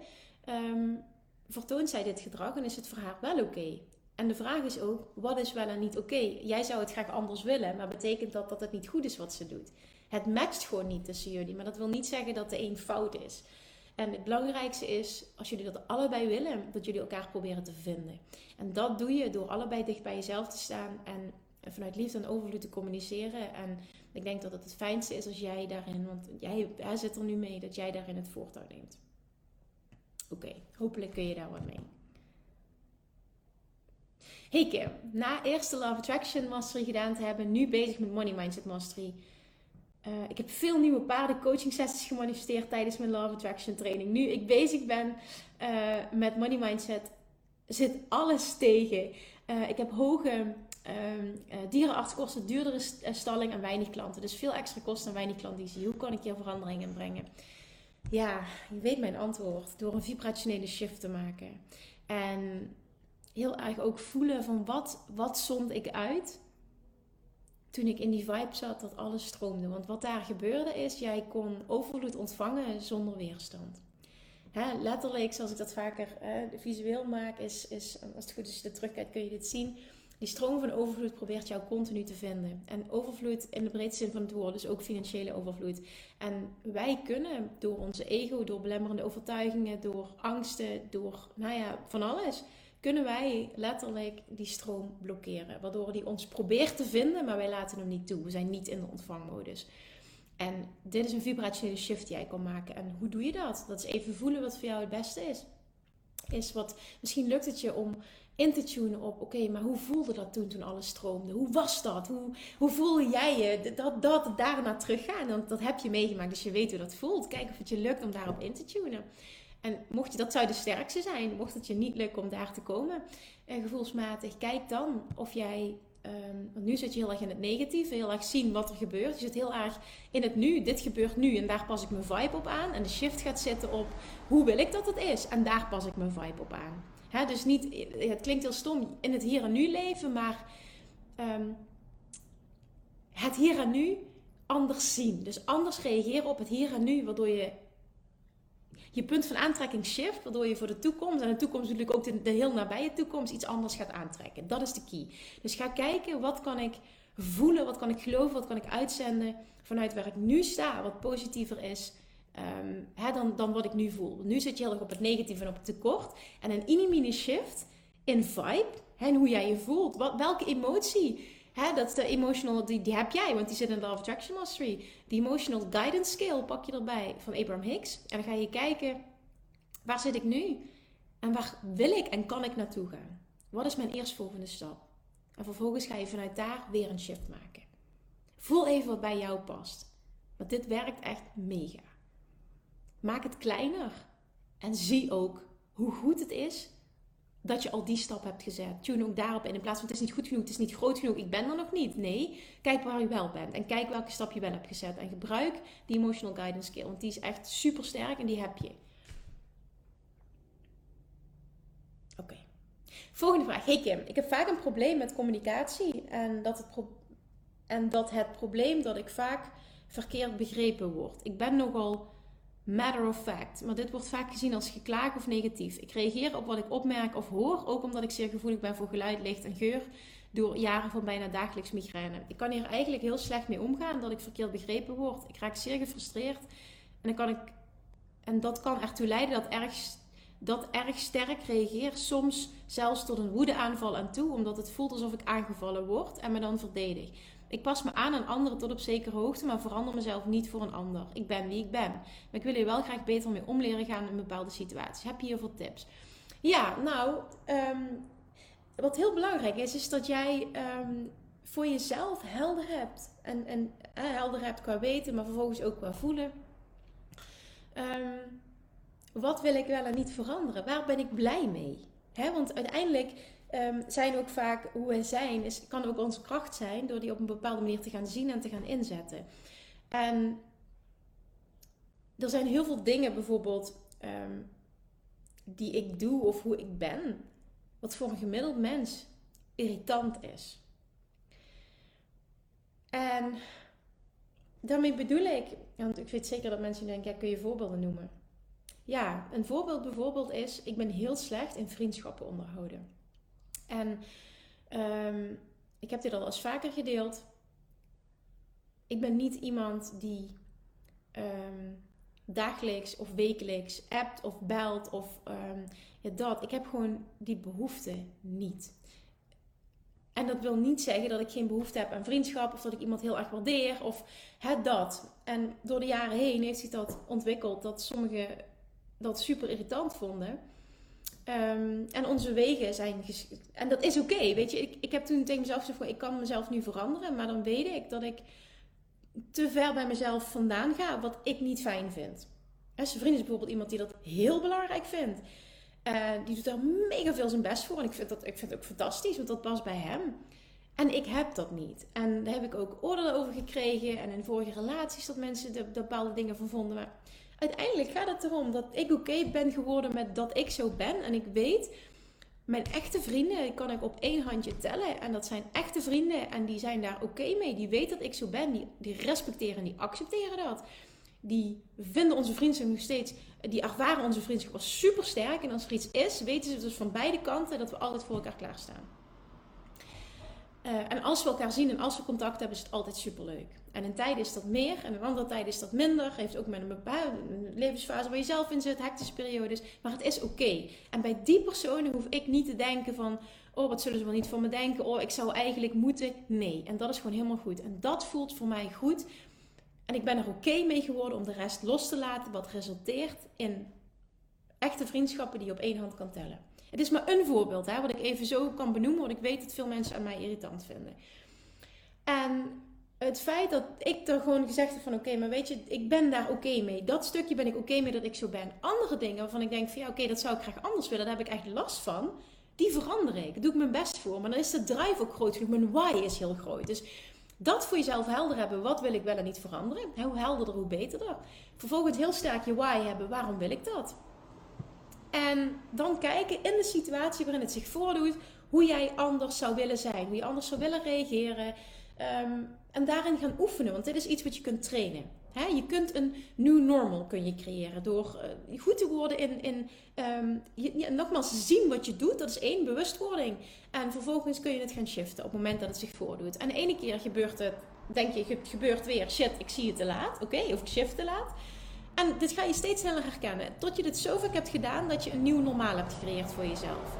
Um, vertoont zij dit gedrag en is het voor haar wel oké? En de vraag is ook, wat is wel en niet oké? Jij zou het graag anders willen, maar betekent dat dat het niet goed is wat ze doet? Het matcht gewoon niet tussen jullie, maar dat wil niet zeggen dat de een fout is. En het belangrijkste is, als jullie dat allebei willen, dat jullie elkaar proberen te vinden. En dat doe je door allebei dicht bij jezelf te staan en vanuit liefde en overvloed te communiceren. En ik denk dat het het fijnste is als jij daarin, want jij, zit er nu mee, dat jij daarin het voortouw neemt. Oké, hopelijk kun je daar wat mee. Hey Kim, na eerste Love Attraction Mastery gedaan te hebben, nu bezig met Money Mindset Mastery. Uh, ik heb veel nieuwe paarden coaching sessies gemanifesteerd tijdens mijn Love Attraction training. Nu ik bezig ben uh, met Money Mindset, zit alles tegen. Uh, ik heb hoge dierenartskosten, duurdere stalling en weinig klanten. Dus veel extra kosten en weinig klanten. Hoe kan ik hier verandering in brengen? Ja, je weet mijn antwoord. Door een vibrationele shift te maken. En heel erg ook voelen van wat, wat zond ik uit toen ik in die vibe zat dat alles stroomde. Want wat daar gebeurde is, jij kon overvloed ontvangen zonder weerstand. Hè, letterlijk, zoals ik dat vaker uh, visueel maak, is, is, als het goed is, er terugkijkt, kun je dit zien. Die stroom van overvloed probeert jou continu te vinden. En overvloed in de breedste zin van het woord, dus ook financiële overvloed. En wij kunnen door onze ego, door belemmerende overtuigingen, door angsten, door, nou ja, van alles, kunnen wij letterlijk die stroom blokkeren. Waardoor die ons probeert te vinden, maar wij laten hem niet toe. We zijn niet in de ontvangmodus. En dit is een vibrationele shift die jij kan maken. En hoe doe je dat? Dat is even voelen wat voor jou het beste is. Is wat, misschien lukt het je om in te tunen op, oké, maar hoe voelde dat toen, toen alles stroomde? Hoe was dat? Hoe, hoe voelde jij je dat, dat daarna teruggaan? Want dat heb je meegemaakt, dus je weet hoe dat voelt. Kijk of het je lukt om daarop in te tunen. En mocht je, dat zou de sterkste zijn, mocht het je niet lukken om daar te komen, gevoelsmatig, kijk dan of jij Um, want nu zit je heel erg in het negatieve, heel erg zien wat er gebeurt. Je zit heel erg in het nu, dit gebeurt nu en daar pas ik mijn vibe op aan. En de shift gaat zitten op hoe wil ik dat het is en daar pas ik mijn vibe op aan. Dus niet, het klinkt heel stom in het hier en nu leven, maar um, het hier en nu anders zien. Dus anders reageren op het hier en nu, waardoor je je punt van aantrekking shift, waardoor je voor de toekomst, en de toekomst natuurlijk ook de, de heel nabije toekomst, iets anders gaat aantrekken. Dat is de key. Dus ga kijken, wat kan ik voelen, wat kan ik geloven, wat kan ik uitzenden vanuit waar ik nu sta, wat positiever is. Um, hè, dan, dan wat ik nu voel. Nu zit je heel erg op het negatieve en op het tekort. En een mini shift in vibe hè, en hoe jij je voelt. Wat, welke emotie Hè, dat de emotional, die, heb jij, want die zit in de Attraction Mastery. Die emotional guidance scale pak je erbij van Abraham Hicks. En dan ga je kijken, waar zit ik nu? En waar wil ik en kan ik naartoe gaan? Wat is mijn eerstvolgende stap? En vervolgens ga je vanuit daar weer een shift maken. Voel even wat bij jou past. Want dit werkt echt mega. Maak het kleiner. En zie ook hoe goed het is dat je al die stap hebt gezet. Tune ook daarop in. In plaats van het is niet goed genoeg, het is niet groot genoeg, ik ben er nog niet. Nee, kijk waar je wel bent. En kijk welke stap je wel hebt gezet. En gebruik die emotional guidance skill. Want die is echt super sterk en die heb je. Oké. Volgende vraag. Hey Kim, ik heb vaak een probleem met communicatie. En dat het, en dat het probleem dat ik vaak verkeerd begrepen word. Ik ben nogal matter of fact. Maar dit wordt vaak gezien als geklaag of negatief. Ik reageer op wat ik opmerk of hoor, ook omdat ik zeer gevoelig ben voor geluid, licht en geur, door jaren van bijna dagelijks migraine. Ik kan hier eigenlijk heel slecht mee omgaan dat ik verkeerd begrepen word. Ik raak zeer gefrustreerd en, dan kan ik, en dat kan ertoe leiden dat erg, dat erg sterk reageer, soms zelfs tot een woedeaanval aan toe, omdat het voelt alsof ik aangevallen word en me dan verdedig. Ik pas me aan aan anderen tot op zekere hoogte, maar verander mezelf niet voor een ander. Ik ben wie ik ben. Maar ik wil hier wel graag beter mee om leren gaan in bepaalde situaties. Heb je hiervoor tips? Ja, nou, ehm, wat heel belangrijk is, is dat jij ehm, voor jezelf helder hebt. En, en helder hebt qua weten, maar vervolgens ook qua voelen. Ehm, wat wil ik wel en niet veranderen? Waar ben ik blij mee? want uiteindelijk um, zijn ook vaak hoe we zijn, is, kan ook onze kracht zijn door die op een bepaalde manier te gaan zien en te gaan inzetten. En er zijn heel veel dingen bijvoorbeeld ehm, die ik doe of hoe ik ben, wat voor een gemiddeld mens irritant is. En daarmee bedoel ik, want ik weet zeker dat mensen denken, kun je voorbeelden noemen? Ja, een voorbeeld bijvoorbeeld is, ik ben heel slecht in vriendschappen onderhouden. En um, ik heb dit al eens vaker gedeeld. Ik ben niet iemand die um, dagelijks of wekelijks appt of belt of um, ja, dat. Ik heb gewoon die behoefte niet. En dat wil niet zeggen dat ik geen behoefte heb aan vriendschap of dat ik iemand heel erg waardeer of het dat. En door de jaren heen heeft zich dat ontwikkeld dat sommigen dat super irritant vonden. Ehm, en onze wegen zijn. En dat is oké, weet je. Ik, ik heb toen tegen mezelf gezegd: ik kan mezelf nu veranderen, maar dan weet ik dat ik te ver bij mezelf vandaan ga, wat ik niet fijn vind. En zijn vriend is bijvoorbeeld iemand die dat heel belangrijk vindt. En die doet daar mega veel zijn best voor. En ik vind, dat, ik vind het ook fantastisch, want dat past bij hem. En ik heb dat niet. En daar heb ik ook oordelen over gekregen. En in vorige relaties dat mensen er bepaalde dingen van vonden. Uiteindelijk gaat het erom dat ik oké ben geworden met dat ik zo ben. En ik weet, mijn echte vrienden kan ik op één handje tellen. En dat zijn echte vrienden en die zijn daar oké mee. Die weten dat ik zo ben. Die, die respecteren en die accepteren dat. Die vinden onze vriendschap nog steeds, die ervaren onze vriendschap als super sterk. En als er iets is, weten ze dus van beide kanten dat we altijd voor elkaar klaarstaan. Uh, en als we elkaar zien en als we contact hebben, is het altijd superleuk. En een tijd is dat meer en een andere tijd is dat minder. Heeft ook met een bepaalde levensfase waar je zelf in zit, hectische periodes. Maar het is oké. En bij die personen hoef ik niet te denken van... Oh, wat zullen ze wel niet van me denken? Oh, ik zou eigenlijk moeten. Nee. En dat is gewoon helemaal goed. En dat voelt voor mij goed. En ik ben er oké mee geworden om de rest los te laten. Wat resulteert in echte vriendschappen die je op één hand kan tellen. Het is maar een voorbeeld, hè, wat ik even zo kan benoemen. Want ik weet dat veel mensen aan mij irritant vinden. En het feit dat ik er gewoon gezegd heb van oké, maar weet je, ik ben daar oké mee. Dat stukje ben ik oké mee dat ik zo ben. Andere dingen waarvan ik denk van ja, oké, dat zou ik graag anders willen. Daar heb ik echt last van. die verander ik. Daar doe ik mijn best voor. Maar dan is de drive ook groot genoeg. Mijn why is heel groot. Dus dat voor jezelf helder hebben. Wat wil ik wel en niet veranderen? Hoe helderder, hoe beterder. Vervolgens heel sterk je why hebben. Waarom wil ik dat? En dan kijken in de situatie waarin het zich voordoet. Hoe jij anders zou willen zijn. Hoe je anders zou willen reageren. Ehm, en daarin gaan oefenen. Want dit is iets wat je kunt trainen je kunt een new normal kun je creëren door uh, goed te worden in, in um, je, nogmaals zien wat je doet. Dat is één, bewustwording. En vervolgens kun je het gaan shiften op het moment dat het zich voordoet. En de ene keer gebeurt het, denk je, het gebeurt weer, shit, ik zie het te laat. Oké, of ik shift te laat. En dit ga je steeds sneller herkennen. Tot je dit zo vaak hebt gedaan dat je een nieuw normaal hebt gecreëerd voor jezelf.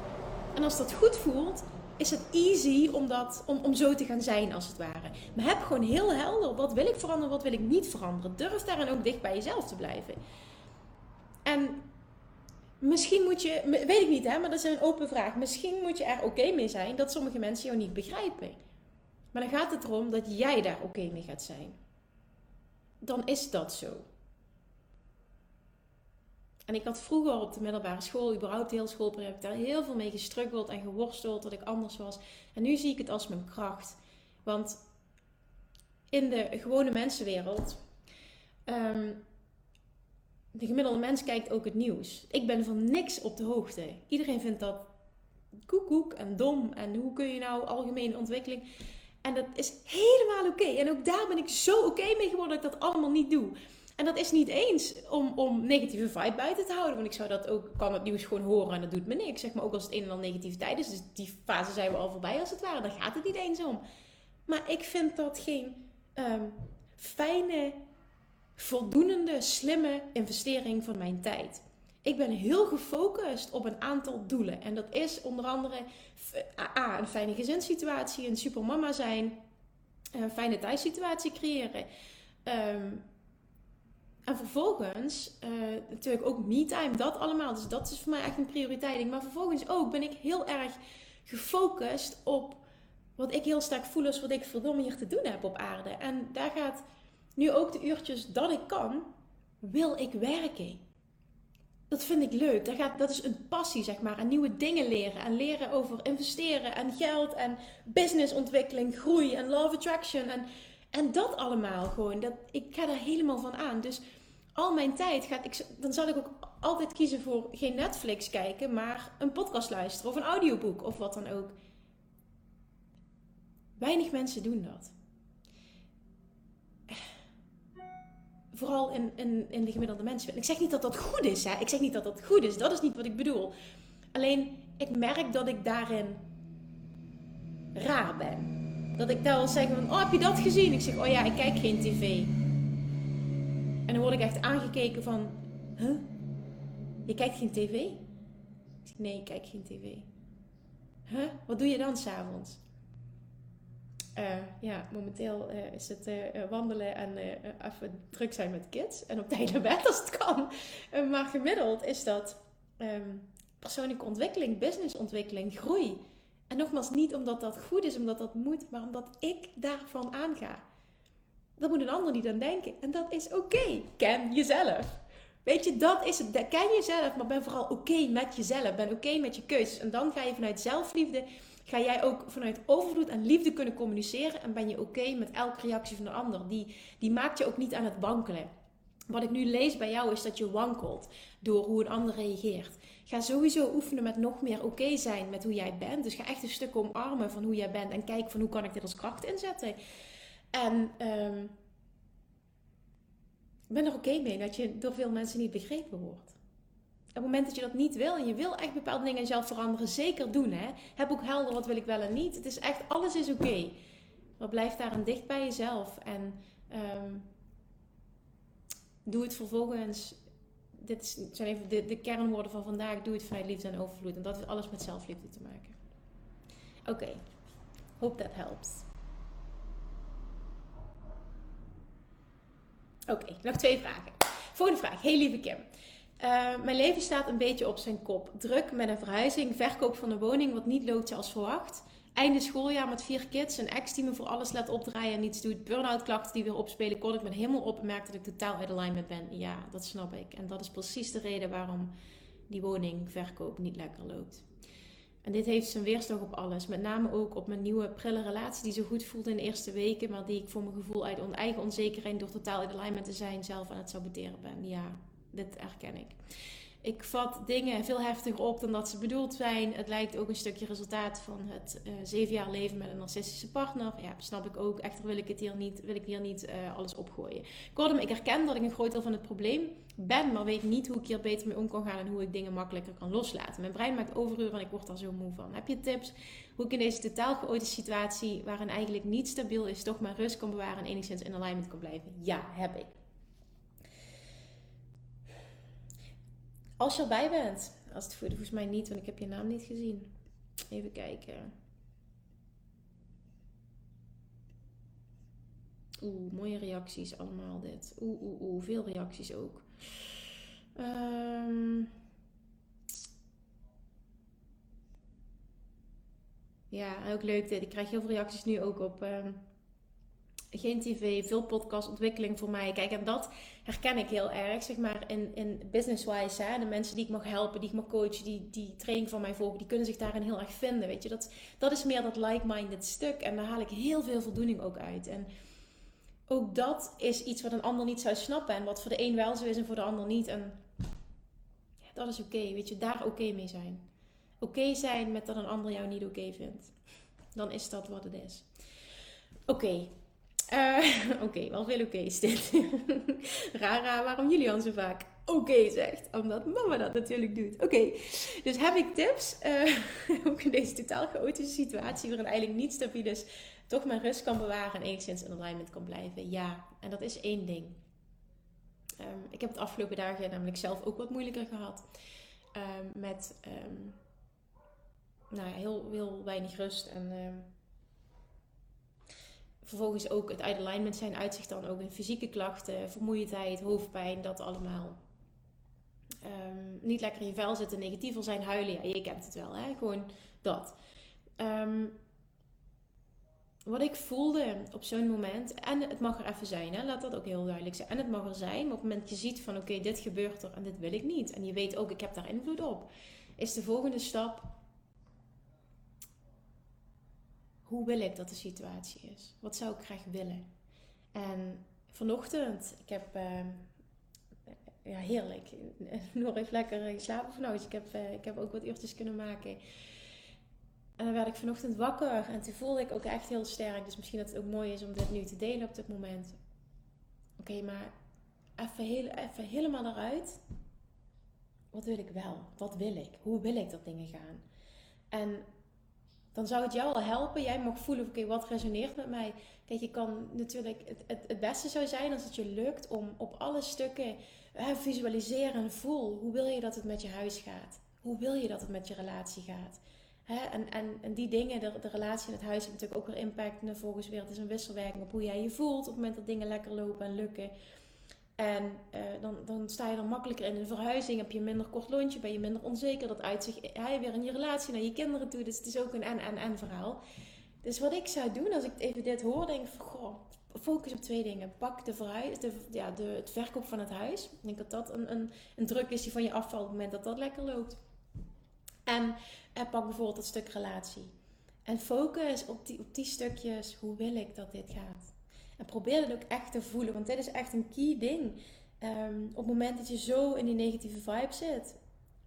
En als dat goed voelt, is het easy om, dat, om, om zo te gaan zijn, als het ware. Maar heb gewoon heel helder, wat wil ik veranderen, wat wil ik niet veranderen. Durf daarin ook dicht bij jezelf te blijven. En misschien moet je, weet ik niet hè, maar dat is een open vraag. Misschien moet je er oké mee zijn dat sommige mensen jou niet begrijpen. Maar dan gaat het erom dat jij daar oké mee gaat zijn. Dan is dat zo. En ik had vroeger op de middelbare school, überhaupt heel schoolperiode, heb ik daar heel veel mee gestruggeld en geworsteld dat ik anders was. En nu zie ik het als mijn kracht. Want in de gewone mensenwereld, um, de gemiddelde mens kijkt ook het nieuws. Ik ben van niks op de hoogte. Iedereen vindt dat koekoek en dom. En hoe kun je nou algemene ontwikkeling... En dat is helemaal oké. En ook daar ben ik zo oké mee geworden dat ik dat allemaal niet doe. En dat is niet eens om, om negatieve vibe buiten te houden. Want ik zou dat ook, kan het nieuws gewoon horen en dat doet me niks. Zeg maar ook als het een en ander negativiteit is. Dus die fase zijn we al voorbij als het ware. Daar gaat het niet eens om. Maar ik vind dat geen ehm, fijne, voldoende, slimme investering van mijn tijd. Ik ben heel gefocust op een aantal doelen. En dat is onder andere A, een fijne gezinssituatie, een supermama zijn, een fijne thuissituatie creëren. Um, en vervolgens, uh, natuurlijk ook me-time, dat allemaal. Dus dat is voor mij echt een prioriteit. Maar vervolgens ook ben ik heel erg gefocust op wat ik heel sterk voel als wat ik verdomme hier te doen heb op aarde. En daar gaat nu ook de uurtjes dat ik kan, wil ik werken. Dat vind ik leuk. Dat, gaat, dat is een passie, zeg maar. En nieuwe dingen leren. En leren over investeren en geld en businessontwikkeling, groei en love attraction. En en dat allemaal gewoon, dat, ik ga daar helemaal van aan. Dus al mijn tijd gaat ik, dan zal ik ook altijd kiezen voor geen Netflix kijken, maar een podcast luisteren of een audioboek of wat dan ook. Weinig mensen doen dat. Vooral in, in, in de gemiddelde mensen. Ik zeg niet dat dat goed is, hè? Ik zeg niet dat dat goed is. Dat is niet wat ik bedoel. Alleen, ik merk dat ik daarin raar ben. Dat ik daar wil zeggen van, oh heb je dat gezien? Ik zeg, oh ja, ik kijk geen tv. En dan word ik echt aangekeken van, huh? Je kijkt geen tv? Ik zeg, nee, ik kijk geen tv. Huh? Wat doe je dan s'avonds? Uh, ja, momenteel uh, is het uh, wandelen en even druk zijn met kids. En op tijd naar bed als het kan. maar gemiddeld is dat um, persoonlijke ontwikkeling, businessontwikkeling, groei. En nogmaals, niet omdat dat goed is, omdat dat moet, maar omdat ik daarvan aanga. Dat moet een ander niet aan denken. En dat is oké. Ken jezelf. Weet je, dat is het. Ken jezelf, maar ben vooral oké met jezelf. Ben oké met je keuzes. En dan ga je vanuit zelfliefde, ga jij ook vanuit overvloed en liefde kunnen communiceren. En ben je oké met elke reactie van de ander. Die, die maakt je ook niet aan het wankelen. Wat ik nu lees bij jou is dat je wankelt door hoe een ander reageert. Ga sowieso oefenen met nog meer oké zijn met hoe jij bent. Dus ga echt een stuk omarmen van hoe jij bent en kijk van hoe kan ik dit als kracht inzetten. En um, ben er oké mee dat je door veel mensen niet begrepen wordt. Op het moment dat je dat niet wil en je wil echt bepaalde dingen in jezelf veranderen, zeker doen. Hè? Heb ook helder wat wil ik wel en niet. Het is echt, alles is oké. Maar blijf daarin dicht bij jezelf. En um, doe het vervolgens dit zijn even de, de kernwoorden van vandaag. Doe het vanuit liefde en overvloed. En dat heeft alles met zelfliefde te maken. Oké. Okay. Hope that helps. Oké, nog twee vragen. Volgende vraag. Hey lieve Kim. Uh, mijn leven staat een beetje op zijn kop. Druk met een verhuizing, verkoop van een woning wat niet loopt zoals verwacht. Einde schooljaar met vier kids, een ex die me voor alles laat opdraaien en niets doet. Burn-out klachten die weer opspelen. Kon ik me helemaal op en dat ik totaal uit alignment ben. Ja, dat snap ik. En dat is precies de reden waarom die woningverkoop niet lekker loopt. En dit heeft zijn weerslag op alles. Met name ook op mijn nieuwe prille relatie die zo goed voelde in de eerste weken. Maar die ik voor mijn gevoel uit eigen onzekerheid door totaal in alignment te zijn zelf aan het saboteren ben. Ja, dit herken ik. Ik vat dingen veel heftiger op dan dat ze bedoeld zijn. Het lijkt ook een stukje resultaat van het uh, zeven jaar leven met een narcistische partner. Ja, snap ik ook. Echter wil ik het hier niet, wil ik hier niet uh, alles opgooien. Kortom, ik herken dat ik een groot deel van het probleem ben, maar weet niet hoe ik hier beter mee om kan gaan en hoe ik dingen makkelijker kan loslaten. Mijn brein maakt overuren en ik word daar zo moe van. Heb je tips hoe ik in deze totaal chaotische situatie, waarin eigenlijk niet stabiel is, toch maar rust kan bewaren en enigszins in alignment kan blijven? Ja, heb ik. Als je erbij bent. Als het volgens mij niet, want ik heb je naam niet gezien. Even kijken. Oeh, mooie reacties allemaal dit. Oeh, oeh, oeh. Veel reacties ook. Um, ja, ook leuk dit. Ik krijg heel veel reacties nu ook op... Um, geen tv, veel podcastontwikkeling voor mij. Kijk, en dat herken ik heel erg, zeg maar, in, in business-wise. Hè? De mensen die ik mag helpen, die ik mag coachen, die, die training van mij volgen, die kunnen zich daarin heel erg vinden, weet je. Dat, dat is meer dat like-minded stuk en daar haal ik heel veel voldoening ook uit. En ook dat is iets wat een ander niet zou snappen en wat voor de een wel zo is en voor de ander niet. En ja, dat is oké, weet je, daar oké mee zijn. Oké zijn met dat een ander jou niet oké vindt. Dan is dat wat het is. Oké, uh, *laughs* oké, wel veel oké is dit. *laughs* Rara, waarom Julian zo vaak oké zegt. Omdat mama dat natuurlijk doet. Oké, dus heb ik tips? Uh, *laughs* ook in deze totaal chaotische situatie, waarin eigenlijk niet stabiel is, toch mijn rust kan bewaren en enigszins in alignment kan blijven. Ja, en dat is één ding. Um, ik heb het afgelopen dagen namelijk zelf ook wat moeilijker gehad. Um, met um, nou, heel, heel weinig rust en vervolgens ook het uit alignment zijn uitzicht dan ook in fysieke klachten, vermoeidheid, hoofdpijn, dat allemaal. Um, niet lekker in je vel zitten, negatiever zijn, huilen. Ja, je kent het wel, hè? Gewoon dat. Um, wat ik voelde op zo'n moment, en het mag er even zijn, hè? laat dat ook heel duidelijk zijn. En het mag er zijn, maar op het moment dat je ziet van oké, dit gebeurt er en dit wil ik niet. En je weet ook, ik heb daar invloed op. Is de volgende stap, hoe wil ik dat de situatie is? Wat zou ik graag willen? En vanochtend, ik heb, uh, ja heerlijk, *laughs* nog even lekker geslapen vannacht. Ik heb, uh, ik heb ook wat uurtjes kunnen maken. En dan werd ik vanochtend wakker en toen voelde ik ook echt heel sterk. Dus misschien dat het ook mooi is om dit nu te delen op dit moment. Oké, maar even, heel, even helemaal eruit. Wat wil ik wel? Wat wil ik? Hoe wil ik dat dingen gaan? En dan zou het jou al helpen. Jij mag voelen, oké, wat resoneert met mij? Kijk, je kan natuurlijk, het, het, het, beste zou zijn als het je lukt om op alle stukken visualiseren en voel. Hoe wil je dat het met je huis gaat? Hoe wil je dat het met je relatie gaat? Hè? En, en, en die dingen, de, de relatie en het huis, hebben natuurlijk ook weer impact. En volgens weer, het is een wisselwerking op hoe jij je voelt op het moment dat dingen lekker lopen en lukken. En uh, dan, dan sta je er makkelijker in. Een verhuizing heb je minder kort lontje, ben je minder onzeker. Dat uitzicht hij weer in je relatie naar je kinderen toe. Dus het is ook een en-en-en verhaal. Dus wat ik zou doen als ik even dit hoor, denk ik goh, focus op twee dingen. Pak de verhuis, de, ja, de, het verkoop van het huis. Ik denk dat dat een, een, een druk is die van je afvalt op het moment dat dat lekker loopt. En, eh, pak bijvoorbeeld het stuk relatie. En focus op die, op die stukjes. Hoe wil ik dat dit gaat? En probeer het ook echt te voelen, want dit is echt een key ding. Ehm, op het moment dat je zo in die negatieve vibe zit,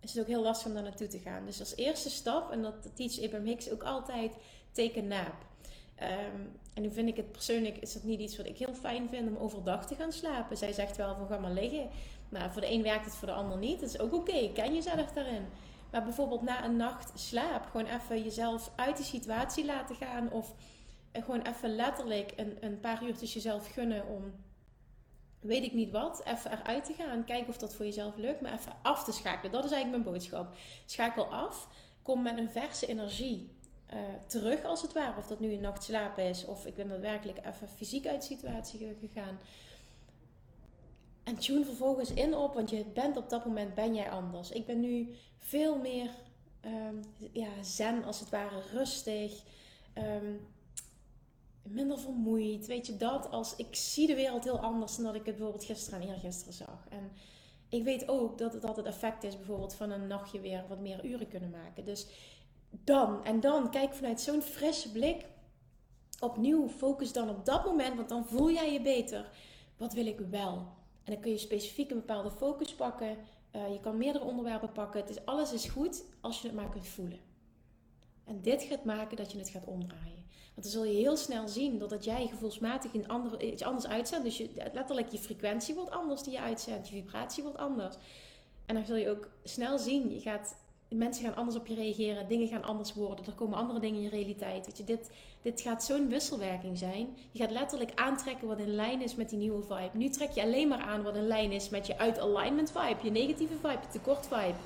is het ook heel lastig om daar naartoe te gaan. Dus als eerste stap, en dat teach Abraham Hicks ook altijd, take a nap. Ehm, en nu vind ik het persoonlijk, is dat niet iets wat ik heel fijn vind om overdag te gaan slapen. Zij zegt wel van ga maar liggen. Maar voor de een werkt het, voor de ander niet. Dat is ook oké, okay. ken jezelf daarin. Maar bijvoorbeeld na een nacht slaap, gewoon even jezelf uit die situatie laten gaan. Of gewoon even letterlijk een, een paar uurtjes jezelf gunnen om, weet ik niet wat, even eruit te gaan. Kijken of dat voor jezelf lukt, maar even af te schakelen. Dat is eigenlijk mijn boodschap. Schakel af, kom met een verse energie uh, terug als het ware. Of dat nu een nacht slapen is, of ik ben daadwerkelijk even fysiek uit de situatie gegaan. En tune vervolgens in op, want je bent op dat moment ben jij anders. Ik ben nu veel meer um, ja, zen als het ware, rustig. Um, minder vermoeid. Weet je dat? Als ik zie de wereld heel anders dan dat ik het bijvoorbeeld gisteren en eergisteren zag. En ik weet ook dat het altijd effect is bijvoorbeeld van een nachtje weer wat meer uren kunnen maken. Dus dan en dan kijk vanuit zo'n frisse blik. Opnieuw focus dan op dat moment, want dan voel jij je beter. Wat wil ik wel? En dan kun je specifiek een bepaalde focus pakken. Uh, je kan meerdere onderwerpen pakken. Het is, alles is goed als je het maar kunt voelen. En dit gaat maken dat je het gaat omdraaien. Want dan zul je heel snel zien dat jij gevoelsmatig iets anders uitzendt. Dus je, letterlijk je frequentie wordt anders die je uitzendt. Je vibratie wordt anders. En dan zul je ook snel zien, je gaat, mensen gaan anders op je reageren. Dingen gaan anders worden. Er komen andere dingen in je realiteit. Weet je, dit, dit gaat zo'n wisselwerking zijn. Je gaat letterlijk aantrekken wat in lijn is met die nieuwe vibe. Nu trek je alleen maar aan wat in lijn is met je uit alignment vibe. Je negatieve vibe, je tekort vibe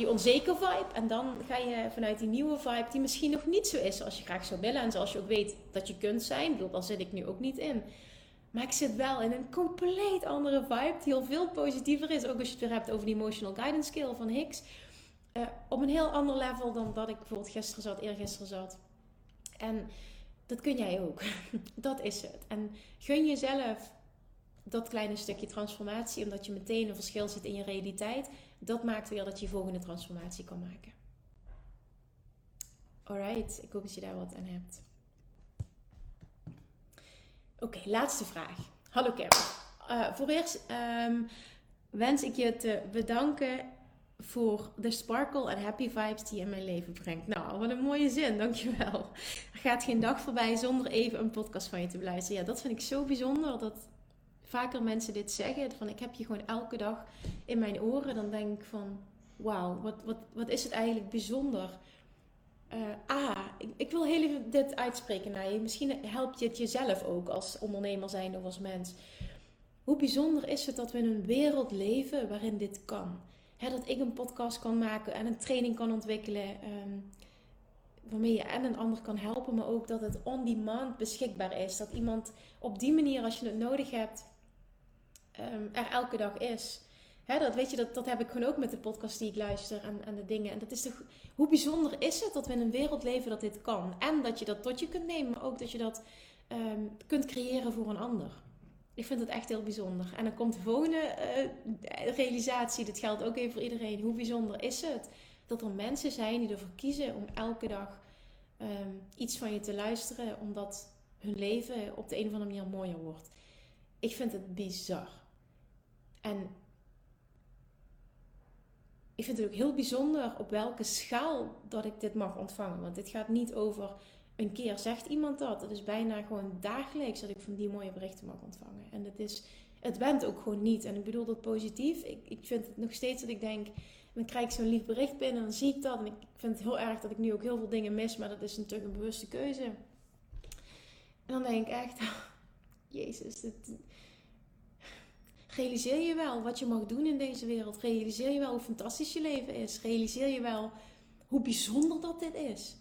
je onzeker vibe. En dan ga je vanuit die nieuwe vibe, die misschien nog niet zo is zoals je graag zou willen. En zoals je ook weet dat je kunt zijn. Ik bedoel, zit ik nu ook niet in. Maar ik zit wel in een compleet andere vibe, die al veel positiever is. Ook als je het weer hebt over die emotional guidance skill van Hicks. Uh, op een heel ander level dan dat ik bijvoorbeeld gisteren zat, eergisteren zat. En dat kun jij ook. *laughs* dat is het. En gun jezelf dat kleine stukje transformatie, omdat je meteen een verschil ziet in je realiteit dat maakt weer dat je volgende transformatie kan maken. Alright, ik hoop dat je daar wat aan hebt. Oké, laatste vraag. Hallo Kim. Uh, voor eerst um, wens ik je te bedanken voor de sparkle en happy vibes die je in mijn leven brengt. Nou, wat een mooie zin, dankjewel. Er gaat geen dag voorbij zonder even een podcast van je te beluisteren. Ja, dat vind ik zo bijzonder. Dat vaker mensen dit zeggen. Van ik heb je gewoon elke dag in mijn oren. Dan denk ik van wauw, wat, wat, wat is het eigenlijk bijzonder. Uh, ah, ik, wil heel even dit uitspreken naar je. Misschien helpt het jezelf ook als ondernemer zijn of als mens. Hoe bijzonder is het dat we in een wereld leven waarin dit kan? dat ik een podcast kan maken en een training kan ontwikkelen. Um, waarmee je en een ander kan helpen, maar ook dat het on demand beschikbaar is. Dat iemand op die manier, als je het nodig hebt, um, er elke dag is. Hè, dat, weet je, dat, dat heb ik gewoon ook met de podcast die ik luister en, de dingen. En dat is toch, hoe bijzonder is het dat we in een wereld leven dat dit kan? En dat je dat tot je kunt nemen, maar ook dat je dat um, kunt creëren voor een ander. Ik vind het echt heel bijzonder. En dan komt de volgende uh, realisatie, dit geldt ook even voor iedereen. Hoe bijzonder is het dat er mensen zijn die ervoor kiezen om elke dag um, iets van je te luisteren, omdat hun leven op de een of andere manier mooier wordt. Ik vind het bizar. En ik vind het ook heel bijzonder op welke schaal dat ik dit mag ontvangen. Want dit gaat niet over een keer zegt iemand dat. Het is bijna gewoon dagelijks dat ik van die mooie berichten mag ontvangen. En het, is, het went ook gewoon niet. En ik bedoel dat positief. Ik, ik vind het nog steeds dat ik denk, dan krijg ik zo'n lief bericht binnen en dan zie ik dat. En ik vind het heel erg dat ik nu ook heel veel dingen mis, maar dat is natuurlijk een bewuste keuze. En dan denk ik echt, *laughs* Jezus, realiseer je wel wat je mag doen in deze wereld? Realiseer je wel hoe fantastisch je leven is? Realiseer je wel hoe bijzonder dat dit is?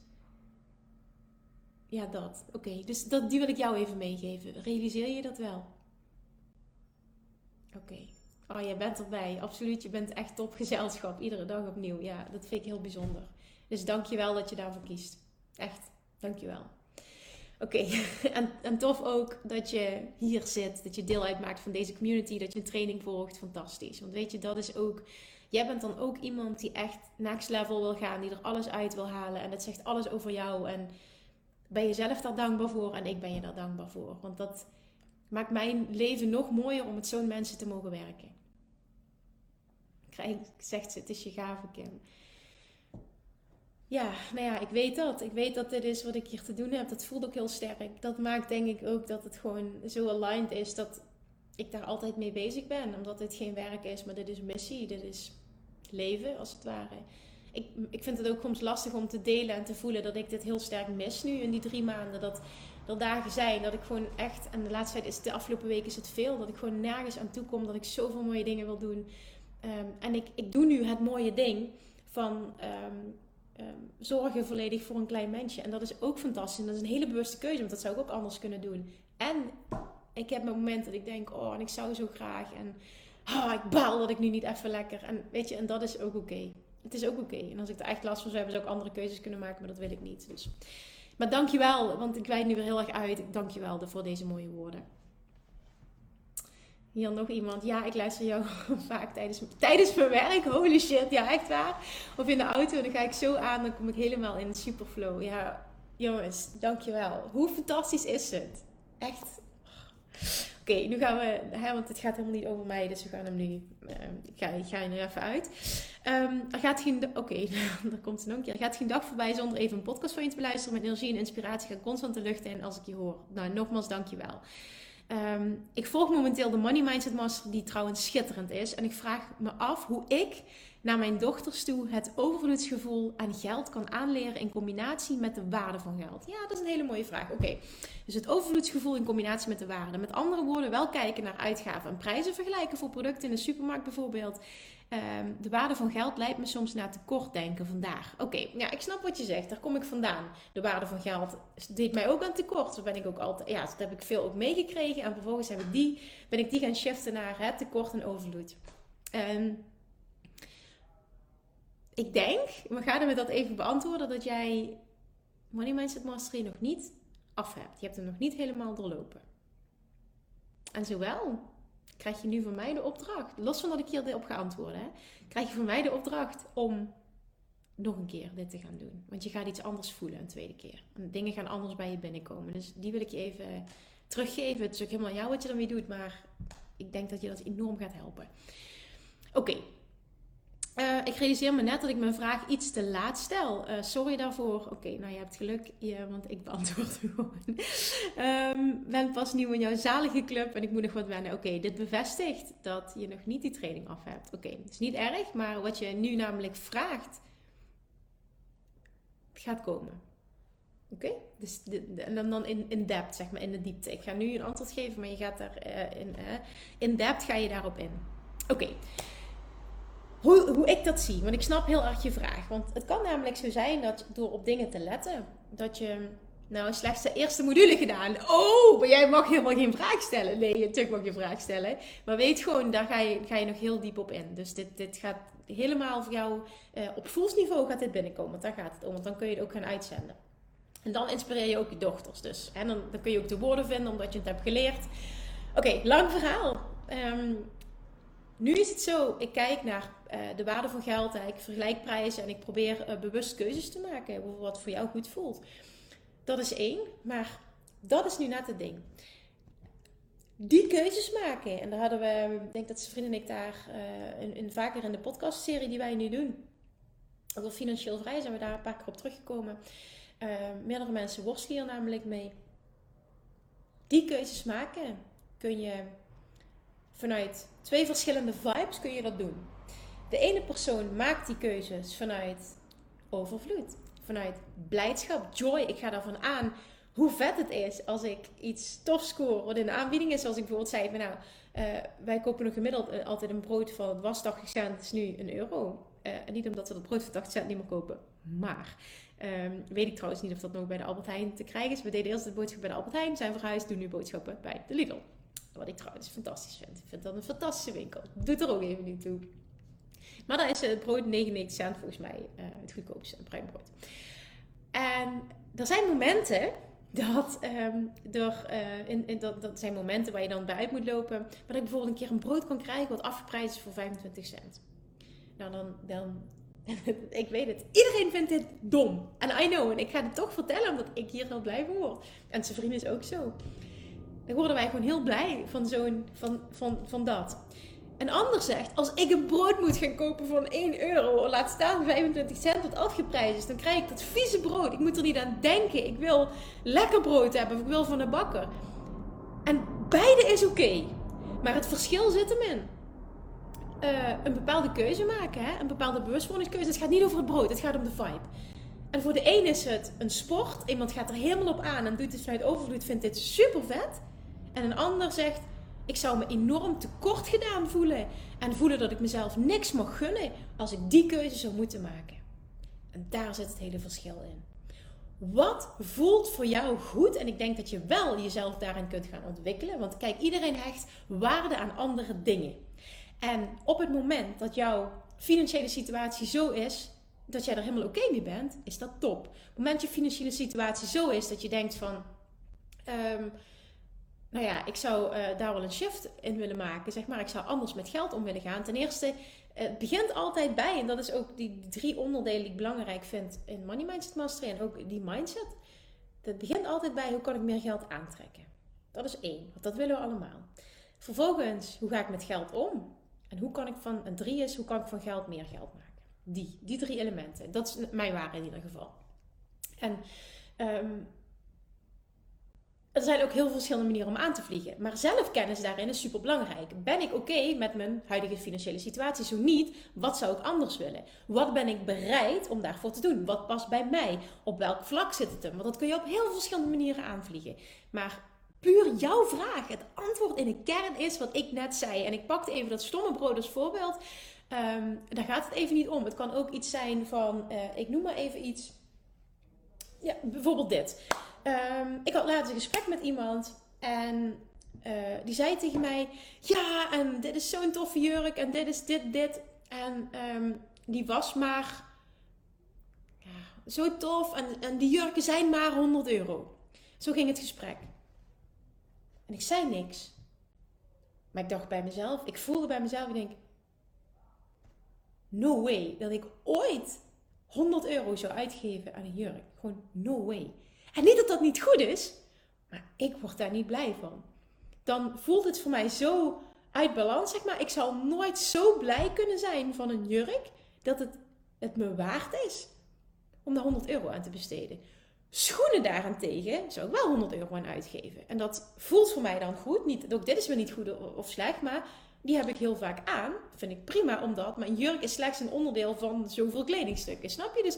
Ja, dat. Oké, dus dat, die wil ik jou even meegeven. Realiseer je dat wel? Oké. Oh, jij bent erbij. Absoluut. Je bent echt topgezelschap. Iedere dag opnieuw. Ja, dat vind ik heel bijzonder. Dus dank je wel dat je daarvoor kiest. Echt. Dank je wel. Oké, *laughs* en, en tof ook dat je hier zit, dat je deel uitmaakt van deze community, dat je een training volgt. Fantastisch. Want weet je, dat is ook. Jij bent dan ook iemand die echt next level wil gaan, die er alles uit wil halen. En dat zegt alles over jou. En ben je zelf daar dankbaar voor en ik ben je daar dankbaar voor. Want dat maakt mijn leven nog mooier om met zo'n mensen te mogen werken. Krijg, zegt ze, het is je gave, Kim. Ja, nou ja, ik weet dat. Ik weet dat dit is wat ik hier te doen heb. Dat voelt ook heel sterk. Dat maakt denk ik ook dat het gewoon zo aligned is dat ik daar altijd mee bezig ben. Omdat dit geen werk is, maar dit is missie. Dit is leven, als het ware. Ik, ik vind het ook soms lastig om te delen en te voelen dat ik dit heel sterk mis nu in die drie maanden. Dat er dagen zijn dat ik gewoon echt, en de laatste tijd is de afgelopen week is het veel, dat ik gewoon nergens aan toe kom. Dat ik zoveel mooie dingen wil doen. Um, en ik, ik doe nu het mooie ding van um, um, zorgen volledig voor een klein mensje. En dat is ook fantastisch. En dat is een hele bewuste keuze, want dat zou ik ook anders kunnen doen. En ik heb mijn momenten dat ik denk, oh, en ik zou zo graag. En oh, ik baal dat ik nu niet even lekker. En weet je, en dat is ook oké. Het is ook oké. En als ik er echt last van zou hebben, zou ik andere keuzes kunnen maken, maar dat wil ik niet. Dus. Maar dankjewel, want ik wijd nu weer heel erg uit. Dankjewel voor deze mooie woorden. Hier nog iemand. Ja, ik luister jou *laughs* vaak tijdens, tijdens mijn werk. Holy shit, ja, echt waar. Of in de auto. Dan ga ik zo aan. Dan kom ik helemaal in superflow. Ja, jongens, dankjewel. Hoe fantastisch is het? Echt. Oké, nu gaan we, hè, want het gaat helemaal niet over mij, dus we gaan hem nu, ik, ga, ik ga er even uit. Um, er gaat geen, oké, *laughs* okay, komt een keer. Er gaat geen dag voorbij zonder even een podcast van je te beluisteren. Met energie en inspiratie gaan constant de lucht in als ik je hoor. Nou, nogmaals, dankjewel. Um, ik volg momenteel de Money Mindset Master, die trouwens schitterend is. En ik vraag me af hoe ik naar mijn dochters toe het overvloedsgevoel aan geld kan aanleren in combinatie met de waarde van geld? Ja, dat is een hele mooie vraag. Oké, dus het overvloedsgevoel in combinatie met de waarde. Met andere woorden, wel kijken naar uitgaven en prijzen vergelijken voor producten in de supermarkt bijvoorbeeld. Ehm, de waarde van geld leidt me soms naar tekortdenken vandaag. Oké, ja, ik snap wat je zegt. Daar kom ik vandaan. De waarde van geld deed mij ook aan tekort. Daar ben ik ook altijd, ja, dat heb ik veel ook meegekregen. En vervolgens die, ben ik die gaan shiften naar het tekort en overvloed. Um, ik denk, we gaan me dat even beantwoorden, dat jij Money Mindset Mastery nog niet af hebt. Je hebt hem nog niet helemaal doorlopen. En zowel krijg je nu van mij de opdracht, los van dat ik hierop ga antwoorden, hè, krijg je van mij de opdracht om nog een keer dit te gaan doen. Want je gaat iets anders voelen een tweede keer. En dingen gaan anders bij je binnenkomen. Dus die wil ik je even teruggeven. Het is ook helemaal jou wat je ermee doet, maar ik denk dat je dat enorm gaat helpen. Oké, uh, ik realiseer me net dat ik mijn vraag iets te laat stel. Uh, sorry daarvoor. Oké, nou je hebt geluk, want ik beantwoord *laughs* gewoon. um, ben pas nieuw in jouw zalige club en ik moet nog wat wennen. Oké, dit bevestigt dat je nog niet die training af hebt. Oké, het is niet erg, maar wat je nu namelijk vraagt, gaat komen. Oké? Dus en dan in, in depth, zeg maar, in de diepte. Ik ga nu een antwoord geven, maar je gaat er uh, in, in depth ga je daarop in. Oké hoe, hoe ik dat zie. Want ik snap heel erg je vraag. Want het kan namelijk zo zijn dat door op dingen te letten, dat je nou slechts de eerste module gedaan. Oh, maar jij mag helemaal geen vraag stellen. Nee, natuurlijk mag je vraag stellen. Maar weet gewoon, daar ga je, ga je nog heel diep op in. Dus dit, dit gaat helemaal voor jou uh, op voelsniveau gaat dit binnenkomen. Want daar gaat het om. Want dan kun je het ook gaan uitzenden. En dan inspireer je ook je dochters dus. En dan, dan kun je ook de woorden vinden omdat je het hebt geleerd. Oké, lang verhaal. Um, nu is het zo, ik kijk naar uh, de waarde van geld, ik vergelijk prijzen en ik probeer uh, bewust keuzes te maken over wat voor jou goed voelt. Dat is één, maar dat is nu net het ding. Die keuzes maken, en daar hadden we, ik denk dat zijn vrienden en ik daar uh, in, in, vaker in de podcastserie die wij nu doen, over financieel vrij zijn we daar een paar keer op teruggekomen. meerdere mensen worstelen hier namelijk mee. Die keuzes maken kun je vanuit twee verschillende vibes kun je dat doen. De ene persoon maakt die keuzes vanuit overvloed, vanuit blijdschap, joy. Ik ga daarvan aan hoe vet het is als ik iets tof score wat in de aanbieding is. Zoals ik bijvoorbeeld zei, nou, uh, wij kopen nog gemiddeld eh, altijd een brood van het was 80 cent, is nu een euro. Uh, niet omdat we dat brood van 80 cent niet meer kopen, maar um, weet ik trouwens niet of dat nog bij de Albert Heijn te krijgen is. We deden eerst het boodschap bij de Albert Heijn, zijn verhuisd, doen nu boodschappen bij de Lidl. Wat ik trouwens fantastisch vind. Ik vind dat een fantastische winkel. Doet er ook even niet toe. Maar dan is het brood 99 cent volgens mij uh, het goedkoopste bruinbrood. En er zijn momenten dat er, uh, in, in, dat, dat zijn momenten waar je dan bij uit moet lopen. Maar dat ik bijvoorbeeld een keer een brood kan krijgen wat afgeprijsd is voor 25 cent. Nou, dan, dan *laughs* ik weet het. Iedereen vindt dit dom. En I know. En ik ga het toch vertellen omdat ik hier heel blij van word. En zijn vriend is ook zo. Dan worden wij gewoon heel blij van, zo'n, van, van, van dat. En ander zegt, als ik een brood moet gaan kopen van 1 euro, laat staan 25 cent wat afgeprijsd is, dan krijg ik dat vieze brood. Ik moet er niet aan denken. Ik wil lekker brood hebben of ik wil van de bakker. En beide is oké. Maar het verschil zit hem in. Uh, een bepaalde keuze maken, hè? een bepaalde bewustwordingskeuze. Het gaat niet over het brood, het gaat om de vibe. En voor de een is het een sport. Iemand gaat er helemaal op aan en doet het vanuit overvloed, vindt dit super vet. En een ander zegt, ik zou me enorm tekort gedaan voelen. En voelen dat ik mezelf niks mag gunnen als ik die keuze zou moeten maken. En daar zit het hele verschil in. Wat voelt voor jou goed? En ik denk dat je wel jezelf daarin kunt gaan ontwikkelen. Want kijk, iedereen hecht waarde aan andere dingen. En op het moment dat jouw financiële situatie zo is dat jij er helemaal oké mee bent, is dat top. Op het moment dat je financiële situatie zo is dat je denkt van. Um, nou ja, ik zou eh, daar wel een shift in willen maken. Zeg maar, ik zou anders met geld om willen gaan. Ten eerste, het begint altijd bij, en dat is ook die drie onderdelen die ik belangrijk vind in Money Mindset Mastery en ook die mindset. Het begint altijd bij hoe kan ik meer geld aantrekken. Dat is één, want dat willen we allemaal. Vervolgens, hoe ga ik met geld om? En hoe kan ik van, een drie is, hoe kan ik van geld meer geld maken? Die, die drie elementen. Dat is mijn waarde in ieder geval. En um, er zijn ook heel veel verschillende manieren om aan te vliegen. Maar zelfkennis daarin is super belangrijk. Ben ik oké met mijn huidige financiële situatie? Zo niet, wat zou ik anders willen? Wat ben ik bereid om daarvoor te doen? Wat past bij mij? Op welk vlak zit het hem? Want dat kun je op heel verschillende manieren aanvliegen. Maar puur jouw vraag, het antwoord in de kern is wat ik net zei. En ik pakte even dat stomme brood als voorbeeld. Um, daar gaat het even niet om. Het kan ook iets zijn van, uh, ik noem maar even iets. Ja, bijvoorbeeld dit. Um, ik had laatst een gesprek met iemand en uh, die zei tegen mij: Ja, en dit is zo'n toffe jurk en dit is dit, dit. En um, die was maar ja, zo tof en, en die jurken zijn maar 100 euro. Zo ging het gesprek. En ik zei niks. Maar ik dacht bij mezelf, ik voelde bij mezelf, ik denk: No way dat ik ooit 100 euro zou uitgeven aan een jurk. Gewoon no way. En niet dat dat niet goed is, maar ik word daar niet blij van. Dan voelt het voor mij zo uit balans, zeg maar. Ik zou nooit zo blij kunnen zijn van een jurk dat het, het me waard is om daar 100 euro aan te besteden. Schoenen daarentegen zou ik wel 100 euro aan uitgeven. En dat voelt voor mij dan goed. Niet, ook dit is weer niet goed of slecht, maar die heb ik heel vaak aan. Vind ik prima, omdat mijn jurk is slechts een onderdeel van zoveel kledingstukken. Snap je? Dus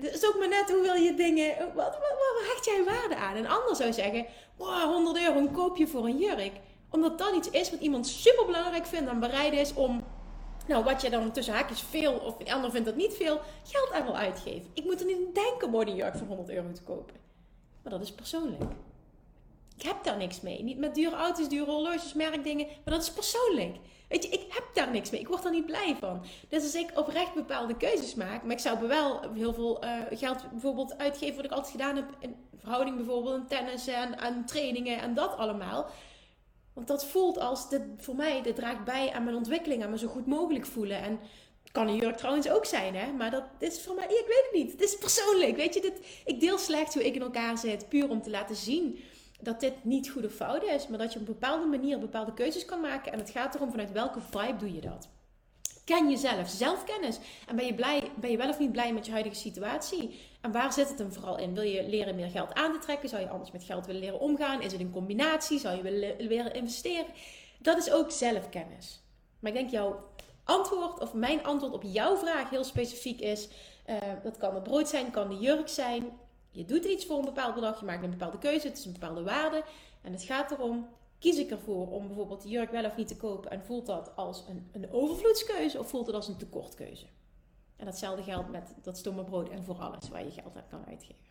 het is ook maar net hoe wil je dingen. Wat, wat, wat hecht jij waarde aan? En anders zou zeggen: wow, 100 euro een koopje voor een jurk. Omdat dat iets is wat iemand super belangrijk vindt en bereid is om. Nou, wat je dan tussen haakjes veel, of een ander vindt dat niet veel, geld aan wil uitgeven. Ik moet er niet aan denken om een jurk voor 100 euro te kopen. Maar dat is persoonlijk. Ik heb daar niks mee. Niet met dure auto's, dure horloges, merkdingen. Maar dat is persoonlijk. Weet je, ik heb daar niks mee. Ik word er niet blij van. Dus als ik oprecht bepaalde keuzes maak, maar ik zou wel heel veel uh, geld bijvoorbeeld uitgeven wat ik altijd gedaan heb in verhouding bijvoorbeeld in tennis en aan trainingen en dat allemaal. Want dat voelt als, dit, voor mij, dit draagt bij aan mijn ontwikkeling, aan me zo goed mogelijk voelen. En kan een jurk trouwens ook zijn, hè? Maar dat is voor mij, ik weet het niet. Het is persoonlijk, weet je. Dit, ik deel slecht hoe ik in elkaar zit, puur om te laten zien dat dit niet goed of fout is, maar dat je op een bepaalde manier bepaalde keuzes kan maken. En het gaat erom vanuit welke vibe doe je dat. Ken jezelf, zelfkennis. En ben je, blij, ben je wel of niet blij met je huidige situatie? En waar zit het hem vooral in? Wil je leren meer geld aan te trekken? Zou je anders met geld willen leren omgaan? Is het een combinatie? Zou je willen leren investeren? Dat is ook zelfkennis. Maar ik denk jouw antwoord, of mijn antwoord op jouw vraag heel specifiek is: uh, dat kan het brood zijn, kan de jurk zijn, je doet iets voor een bepaald bedrag, je maakt een bepaalde keuze, het is een bepaalde waarde. En het gaat erom, kies ik ervoor om bijvoorbeeld de jurk wel of niet te kopen en voelt dat als een, een overvloedskeuze of voelt het als een tekortkeuze? En datzelfde geldt met dat stomme brood en voor alles waar je geld aan kan uitgeven.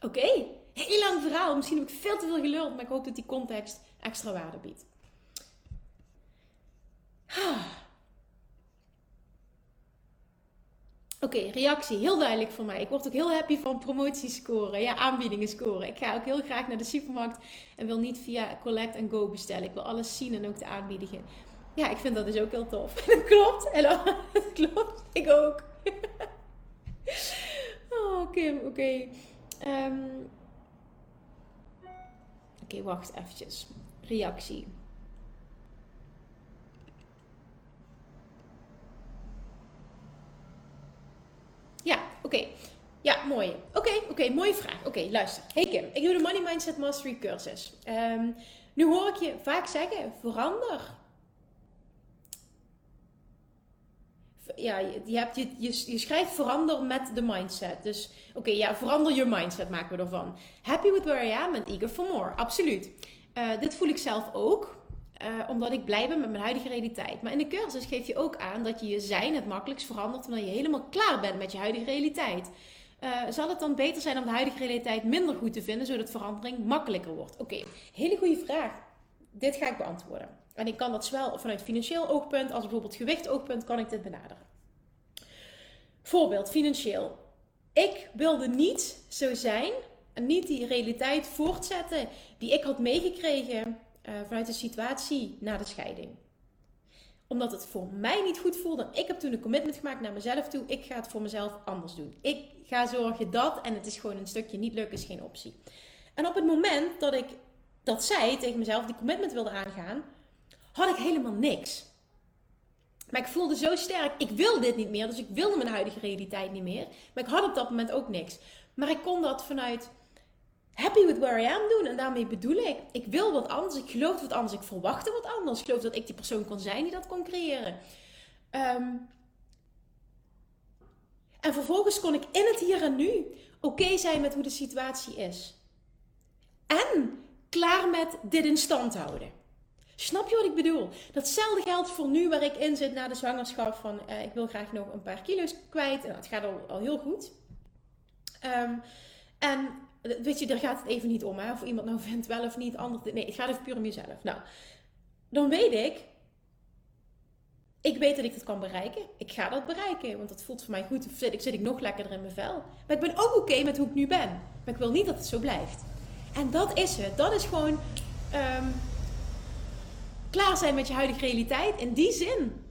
Oké, heel lang verhaal. Misschien heb ik veel te veel geluld, maar ik hoop dat die context extra waarde biedt. Oké, reactie. Heel duidelijk voor mij. Ik word ook heel happy van promoties scoren. Ja, aanbiedingen scoren. Ik ga ook heel graag naar de supermarkt en wil niet via Collect and Go bestellen. Ik wil alles zien en ook de aanbiedingen. Ja, ik vind dat dus ook heel tof. *laughs* Dat klopt. Hello. *laughs* Dat klopt. Ik ook. *laughs* Oh, Kim. Oké. Ehm, oké, wacht eventjes. Reactie. Ja, oké. Ja, mooi. Oké, oké, mooie vraag. Oké, luister. Hey Kim, ik doe de Money Mindset Mastery cursus. Um, nu hoor ik je vaak zeggen, verander. Ja, je, hebt, je, je, schrijft verander met de mindset. Dus oké, ja, verander je mindset maken we ervan. Happy with where I am and eager for more. Absoluut. Uh, dit voel ik zelf ook. Uh, omdat ik blij ben met mijn huidige realiteit. Maar in de cursus geef je ook aan dat je je zijn het makkelijkst verandert wanneer je helemaal klaar bent met je huidige realiteit. Uh, zal het dan beter zijn om de huidige realiteit minder goed te vinden, zodat verandering makkelijker wordt? Oké, hele goede vraag. Dit ga ik beantwoorden. En ik kan dat zowel vanuit financieel oogpunt als bijvoorbeeld gewicht oogpunt kan ik dit benaderen. Voorbeeld, financieel. Ik wilde niet zo zijn niet die realiteit voortzetten die ik had meegekregen uh, vanuit de situatie na de scheiding. Omdat het voor mij niet goed voelde. Ik heb toen een commitment gemaakt naar mezelf toe. Ik ga het voor mezelf anders doen. Ik ga zorgen dat, en het is gewoon een stukje niet lukken, is geen optie. En op het moment dat ik dat zei tegen mezelf, die commitment wilde aangaan, had ik helemaal niks. Maar ik voelde zo sterk, ik wil dit niet meer. Dus ik wilde mijn huidige realiteit niet meer. Maar ik had op dat moment ook niks. Maar ik kon dat vanuit happy with where I am doen. En daarmee bedoel ik, ik wil wat anders. Ik geloof wat anders. Ik verwachtte wat anders. Ik geloof dat ik die persoon kon zijn die dat kon creëren. Ehm, en vervolgens kon ik in het hier en nu oké zijn met hoe de situatie is. En klaar met dit in stand houden. Snap je wat ik bedoel? Datzelfde geldt voor nu waar ik in zit na de zwangerschap. Van eh, ik wil graag nog een paar kilo's kwijt. En het gaat al, al heel goed. Ehm, en weet je, daar gaat het even niet om. Hè? Of iemand nou vindt wel of niet. Ander, nee, het gaat even puur om jezelf. Nou, dan weet ik. Ik weet dat ik dat kan bereiken. Ik ga dat bereiken. Want dat voelt voor mij goed. Zit ik, zit ik nog lekkerder in mijn vel. Maar ik ben ook oké met hoe ik nu ben. Maar ik wil niet dat het zo blijft. En dat is het. Dat is gewoon. Ehm, klaar zijn met je huidige realiteit. In die zin.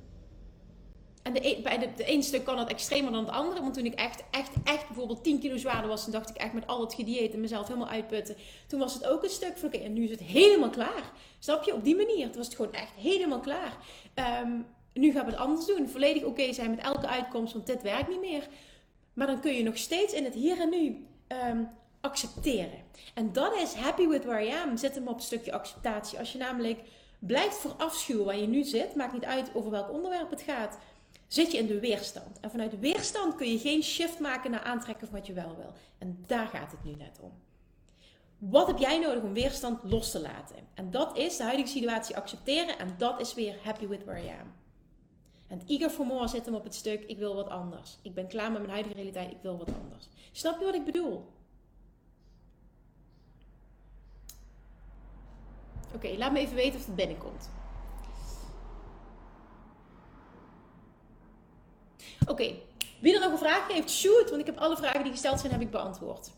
En de, e- bij de, de ene stuk kan het extremer dan het andere. Want toen ik echt, echt, echt bijvoorbeeld 10 kilo zwaarder was, dan dacht ik echt met al het gedieet en mezelf helemaal uitputten. Toen was het ook een stuk van oké, en nu is het helemaal klaar. Snap je? Op die manier. Toen was het gewoon echt helemaal klaar. Ehm, nu gaan we het anders doen. Volledig oké zijn met elke uitkomst, want dit werkt niet meer. Maar dan kun je nog steeds in het hier en nu ehm, accepteren. En dat is happy with where I am. Zet hem op een stukje acceptatie. Als je namelijk blijft voor afschuwen waar je nu zit, maakt niet uit over welk onderwerp het gaat, zit je in de weerstand. En vanuit weerstand kun je geen shift maken naar aantrekken van wat je wel wil. En daar gaat het nu net om. Wat heb jij nodig om weerstand los te laten? En dat is de huidige situatie accepteren en dat is weer happy with where I am. En eager for more zit hem op het stuk, ik wil wat anders. Ik ben klaar met mijn huidige realiteit, ik wil wat anders. Snap je wat ik bedoel? Oké, laat me even weten of het binnenkomt. Oké, wie er nog een vraag heeft, shoot, want ik heb alle vragen die gesteld zijn, heb ik beantwoord.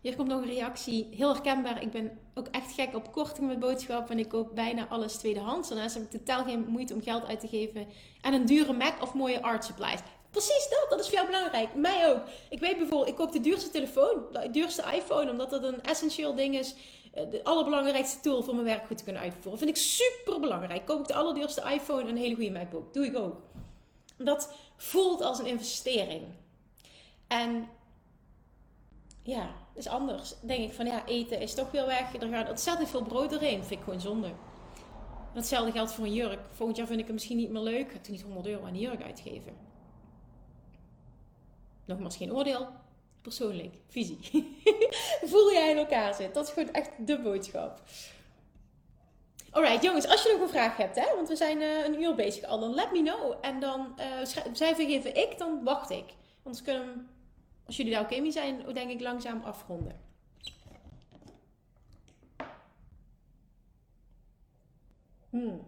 Hier komt nog een reactie, heel herkenbaar. Ik ben ook echt gek op korting met boodschappen en ik koop bijna alles tweedehands. Daarnaast heb ik totaal geen moeite om geld uit te geven aan een dure Mac of mooie art supplies. Precies dat, dat is jou belangrijk. Mij ook. Ik weet bijvoorbeeld, ik koop de duurste telefoon, de duurste iPhone, omdat dat een essentieel ding is eh, de allerbelangrijkste tool voor mijn werk goed te kunnen uitvoeren. Vind ik super belangrijk. Koop ik de allerduurste iPhone en een hele goede MacBook. Doe ik ook. Dat voelt als een investering. En ja, is anders. Denk ik van ja, eten is toch weer weg. Er gaat ontzettend veel brood doorheen. Vind ik gewoon zonde. Hetzelfde geldt voor een jurk. Volgend jaar vind ik het misschien niet meer leuk. Ik ga niet 100 euro aan een jurk uitgeven. Nogmaals geen oordeel persoonlijk, visie. *laughs* Voel jij in elkaar zit. Dat is gewoon echt de boodschap. Alright, jongens, als je nog een vraag hebt, hè, want we zijn uh, een uur bezig al, dan let me know. En dan uh, cijfer geven ik, dan wacht ik. Anders kunnen als jullie daar oké mee zijn, denk ik langzaam afronden. Hmm.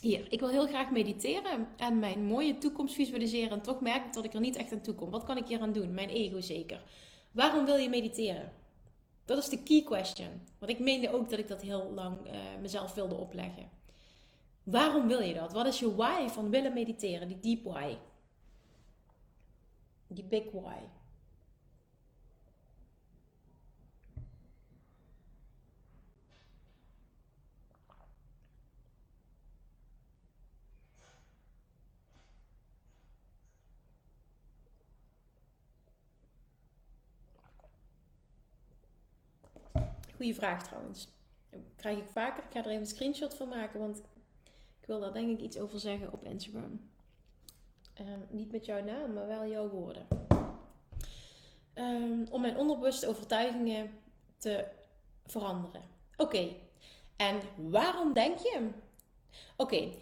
Hier, ik wil heel graag mediteren en mijn mooie toekomst visualiseren. En toch merk ik dat ik er niet echt aan toe kom. Wat kan ik hier aan doen? Mijn ego zeker. Waarom wil je mediteren? Dat is de key question. Want ik meende ook dat ik dat heel lang uh, mezelf wilde opleggen. Waarom wil je dat? Wat is je why van willen mediteren? Die deep why. Die big why. Goeie vraag trouwens. Dat krijg ik vaker. Ik ga er even een screenshot van maken, want ik wil daar denk ik iets over zeggen op Instagram. Ehm, niet met jouw naam, maar wel jouw woorden. Um, om mijn onderbewuste overtuigingen te veranderen. Oké, en waarom denk je? Oké,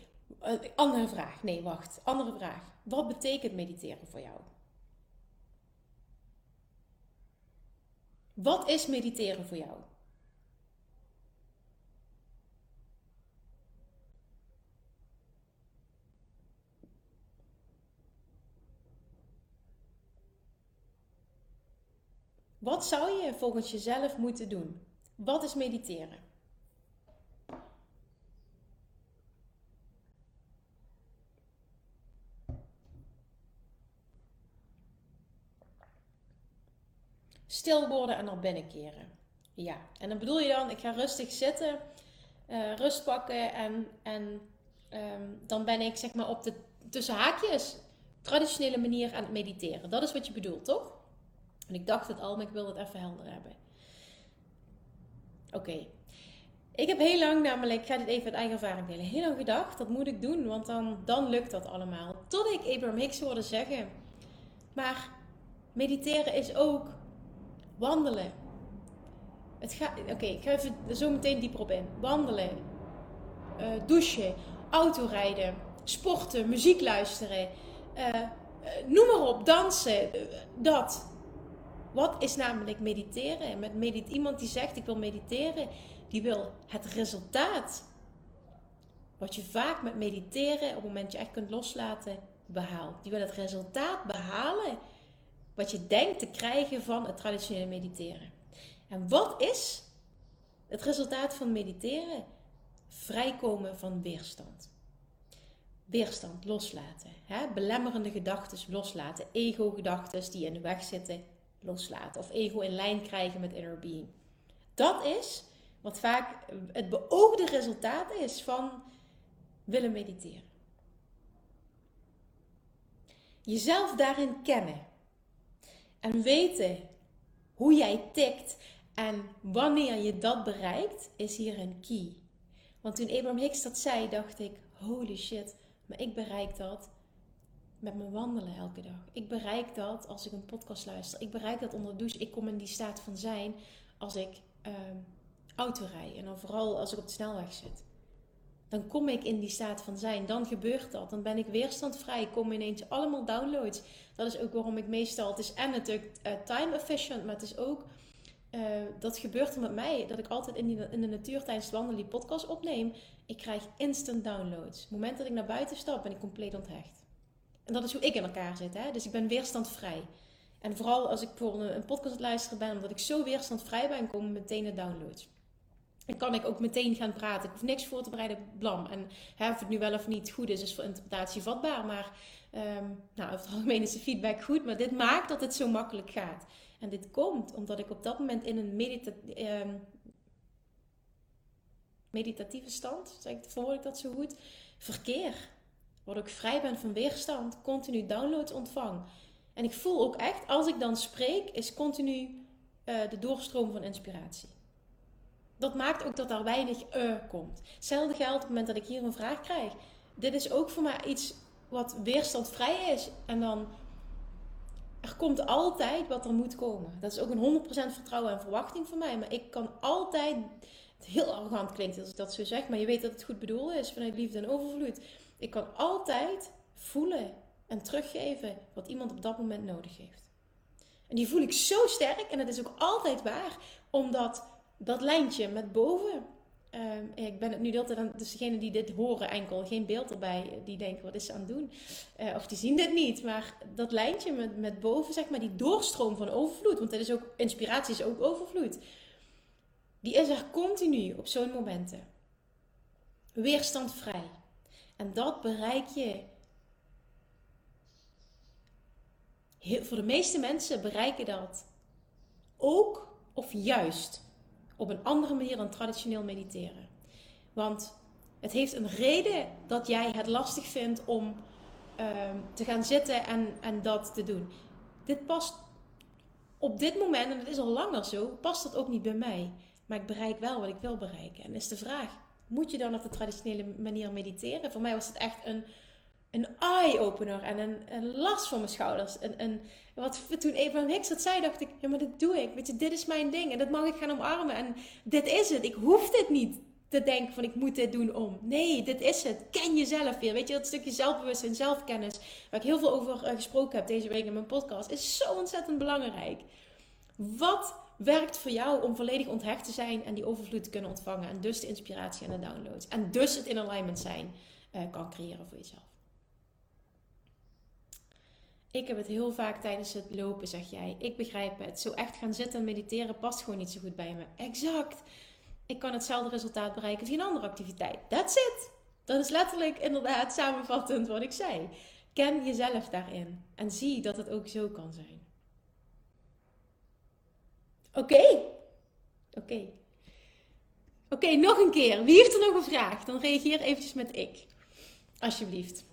eh, andere vraag. Nee, wacht. Andere vraag. Wat betekent mediteren voor jou? Wat is mediteren voor jou? Wat zou je volgens jezelf moeten doen? Wat is mediteren? Stil worden en naar binnen keren. Ja, en dan bedoel je dan, ik ga rustig zitten, uh, rust pakken en, en um, dan ben ik zeg maar op de tussen haakjes traditionele manier aan het mediteren. Dat is wat je bedoelt, toch? En ik dacht het al, maar ik wil het even helder hebben. Oké. Ik heb heel lang namelijk, ik ga dit even uit eigen ervaring delen, heel lang gedacht, dat moet ik doen, want dan, dan lukt dat allemaal. Tot ik Abraham Hicks hoorde zeggen, maar mediteren is ook wandelen. Oké, ik ga even zo meteen dieper op in. Wandelen, uh, douchen, autorijden, sporten, muziek luisteren, uh, noem maar op, dansen, dat. Wat is namelijk mediteren? Met iemand die zegt ik wil mediteren, die wil het resultaat. Wat je vaak met mediteren, op het moment dat je echt kunt loslaten, behaalt. Die wil het resultaat behalen wat je denkt te krijgen van het traditionele mediteren. En wat is het resultaat van mediteren? Vrijkomen van weerstand. Weerstand loslaten. Hè? Belemmerende gedachten loslaten. Ego-gedachten die in de weg zitten loslaten. Of ego in lijn krijgen met inner being. Dat is wat vaak het beoogde resultaat is van willen mediteren. Jezelf daarin kennen. En weten hoe jij tikt en wanneer je dat bereikt, is hier een key. Want toen Abraham Hicks dat zei, dacht ik: holy shit, maar ik bereik dat met mijn wandelen elke dag. Ik bereik dat als ik een podcast luister. Ik bereik dat onder de douche. Ik kom in die staat van zijn als ik uh, auto rijd. En dan vooral als ik op de snelweg zit. Dan kom ik in die staat van zijn. Dan gebeurt dat. Dan ben ik weerstandvrij. Ik kom ineens allemaal downloads. Dat is ook waarom ik meestal... Het is en natuurlijk uh, time efficient. Maar het is ook... Uh, dat gebeurt er met mij. Dat ik altijd in, in de natuur tijdens het wandelen die podcast opneem. Ik krijg instant downloads. het moment dat ik naar buiten stap ben ik compleet onthecht. En dat is hoe ik in elkaar zit. Hè? Dus ik ben weerstandvrij. En vooral als ik voor een podcast luisteren ben, omdat ik zo weerstandvrij ben, komen meteen de downloads. En kan ik ook meteen gaan praten. Ik hoef niks voor te bereiden, blam. En hè, of het nu wel of niet goed is, is voor interpretatie vatbaar. Maar um, nou, over het algemeen is de feedback goed. Maar dit maakt dat het zo makkelijk gaat. En dit komt omdat ik op dat moment in een medita um, meditatieve stand, zeg ik, ik dat zo goed, verkeer. Waar ik vrij ben van weerstand, continu downloads ontvang. En ik voel ook echt, als ik dan spreek, is continu uh, de doorstroom van inspiratie. Dat maakt ook dat er weinig uh komt. Hetzelfde geldt op het moment dat ik hier een vraag krijg. Dit is ook voor mij iets wat weerstandvrij is. En dan, er komt altijd wat er moet komen. Dat is ook een 100% vertrouwen en verwachting voor mij. Maar ik kan altijd, heel arrogant klinkt als ik dat zo zeg, maar je weet dat het goed bedoeld is vanuit liefde en overvloed. Ik kan altijd voelen en teruggeven wat iemand op dat moment nodig heeft. En die voel ik zo sterk en dat is ook altijd waar, omdat dat lijntje met boven. Um, ik ben het nu de tijd dus degene die dit horen enkel, geen beeld erbij, die denken wat is ze aan het doen? Uh, of die zien dit niet, maar dat lijntje met, met boven, zeg maar, die doorstroom van overvloed, want dat is ook, inspiratie is ook overvloed. Die is er continu op zo'n momenten. Weerstandvrij. En dat bereik je. voor de meeste mensen bereiken dat ook of juist op een andere manier dan traditioneel mediteren. Want het heeft een reden dat jij het lastig vindt om ehm, te gaan zitten en, en dat te doen. Dit past op dit moment, en het is al langer zo, past dat ook niet bij mij. Maar ik bereik wel wat ik wil bereiken. En is de vraag, moet je dan op de traditionele manier mediteren? Voor mij was het echt een, een eye-opener en een, een last voor mijn schouders. En, en wat toen Abraham Hicks dat zei, dacht ik, ja, maar dat doe ik. Weet je, dit is mijn ding en dat mag ik gaan omarmen. En dit is het. Ik hoef dit niet te denken van ik moet dit doen om. Nee, dit is het. Ken jezelf weer. Weet je, dat stukje zelfbewustzijn, zelfkennis, waar ik heel veel over eh, gesproken heb deze week in mijn podcast, is zo ontzettend belangrijk. Wat werkt voor jou om volledig onthecht te zijn en die overvloed te kunnen ontvangen. En dus de inspiratie en de downloads. En dus het in alignment zijn uh, kan creëren voor jezelf. Ik heb het heel vaak tijdens het lopen, zeg jij. Ik begrijp het. Zo echt gaan zitten en mediteren past gewoon niet zo goed bij me. Exact. Ik kan hetzelfde resultaat bereiken via een andere activiteit. That's it. Dat is letterlijk inderdaad samenvattend wat ik zei. Ken jezelf daarin en zie dat het ook zo kan zijn. Oké. Oké. Oké, nog een keer. Wie heeft er nog een vraag? Dan reageer eventjes met ik. Alsjeblieft.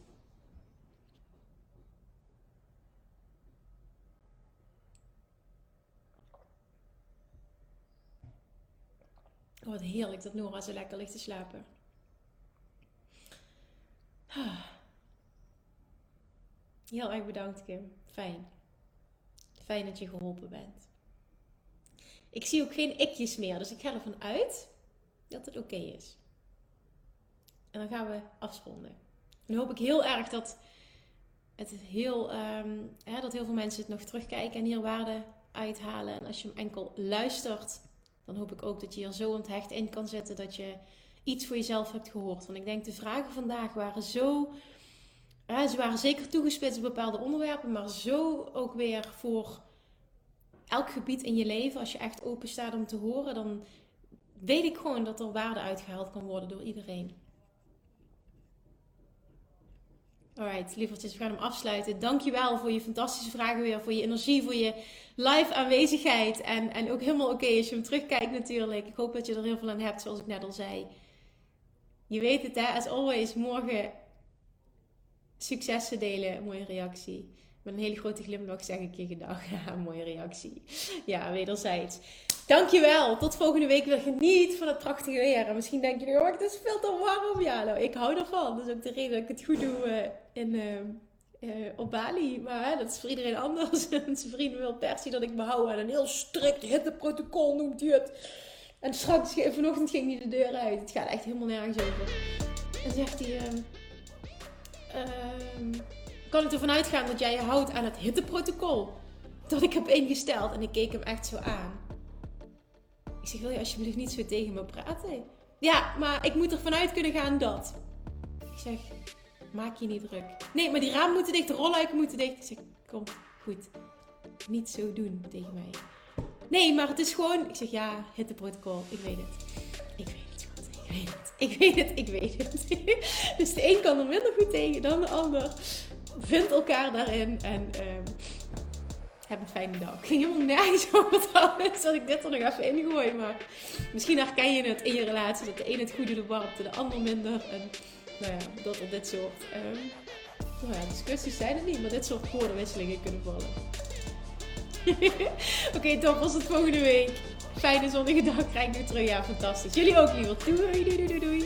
Oh, wat heerlijk dat Nora zo lekker ligt te slapen. Heel erg bedankt, Kim. Fijn. Fijn dat je geholpen bent. Ik zie ook geen ikjes meer, dus ik ga ervan uit dat het oké is. En dan gaan we afronden. Nu hoop ik heel erg dat, het heel, ehm, hè, dat heel veel mensen het nog terugkijken en hier waarde uithalen. En als je hem enkel luistert, dan hoop ik ook dat je er zo onthecht in kan zetten dat je iets voor jezelf hebt gehoord. Want ik denk de vragen vandaag waren zo. ze waren zeker toegespitst op bepaalde onderwerpen, maar zo ook weer voor elk gebied in je leven. Als je echt open staat om te horen, dan weet ik gewoon dat er waarde uitgehaald kan worden door iedereen. Alright, lievertjes, we gaan hem afsluiten. Dankjewel voor je fantastische vragen weer, voor je energie, voor je live aanwezigheid. En, en ook helemaal oké als je hem terugkijkt natuurlijk. Ik hoop dat je er heel veel aan hebt, zoals ik net al zei. Je weet het hè, as always, morgen successen delen, mooie reactie. Met een hele grote glimlach zeg ik je gedag. *laughs* Ja, mooie reactie. Ja, wederzijds. Dankjewel. Tot volgende week weer. Geniet van het prachtige weer. En misschien denk je nu, oh, het is veel te warm. Ja, nou, ik hou ervan. Dat is ook de reden dat ik het goed doe uh, in, uh, op Bali. Maar dat is voor iedereen anders. *laughs* en zijn vrienden wil per se dat ik me hou aan een heel strikt hitteprotocol, noemt hij het. En straks, vanochtend ging hij de deur uit. Het gaat echt helemaal nergens over. En zegt hij... Uh, kan ik ervan uitgaan dat jij je houdt aan het hitteprotocol dat ik heb ingesteld? En ik keek hem echt zo aan. Ik zeg, wil je alsjeblieft niet zo tegen me praten? Ja, maar ik moet ervan uit kunnen gaan dat. Ik zeg, maak je niet druk. Nee, maar die raam moeten dicht, de rolluiken moeten dicht. Ik zeg, kom, goed. Niet zo doen tegen mij. Nee, maar het is gewoon... Ik zeg, ja, hitteprotocol, ik weet het. Ik weet het, ik weet het. Ik weet het, ik weet het. *laughs* dus de een kan er minder goed tegen dan de ander vind elkaar daarin en uh, heb een fijne dag. Ik ging helemaal nergens *laughs* over trouwens, dat ik dit er nog even ingooi. Maar misschien herken je het in je relatie, dat de een het goede de warmte, de ander minder. En nou ja, dat er dit soort um, nou ja, discussies zijn het niet, maar dit soort woordenwisselingen kunnen vallen. *laughs* Oké, okay, top. Was het volgende week. Fijne zonnige dag. Krijg ik weer terug. Ja, fantastisch. Jullie ook, liever. Doei, doei, doei, doei.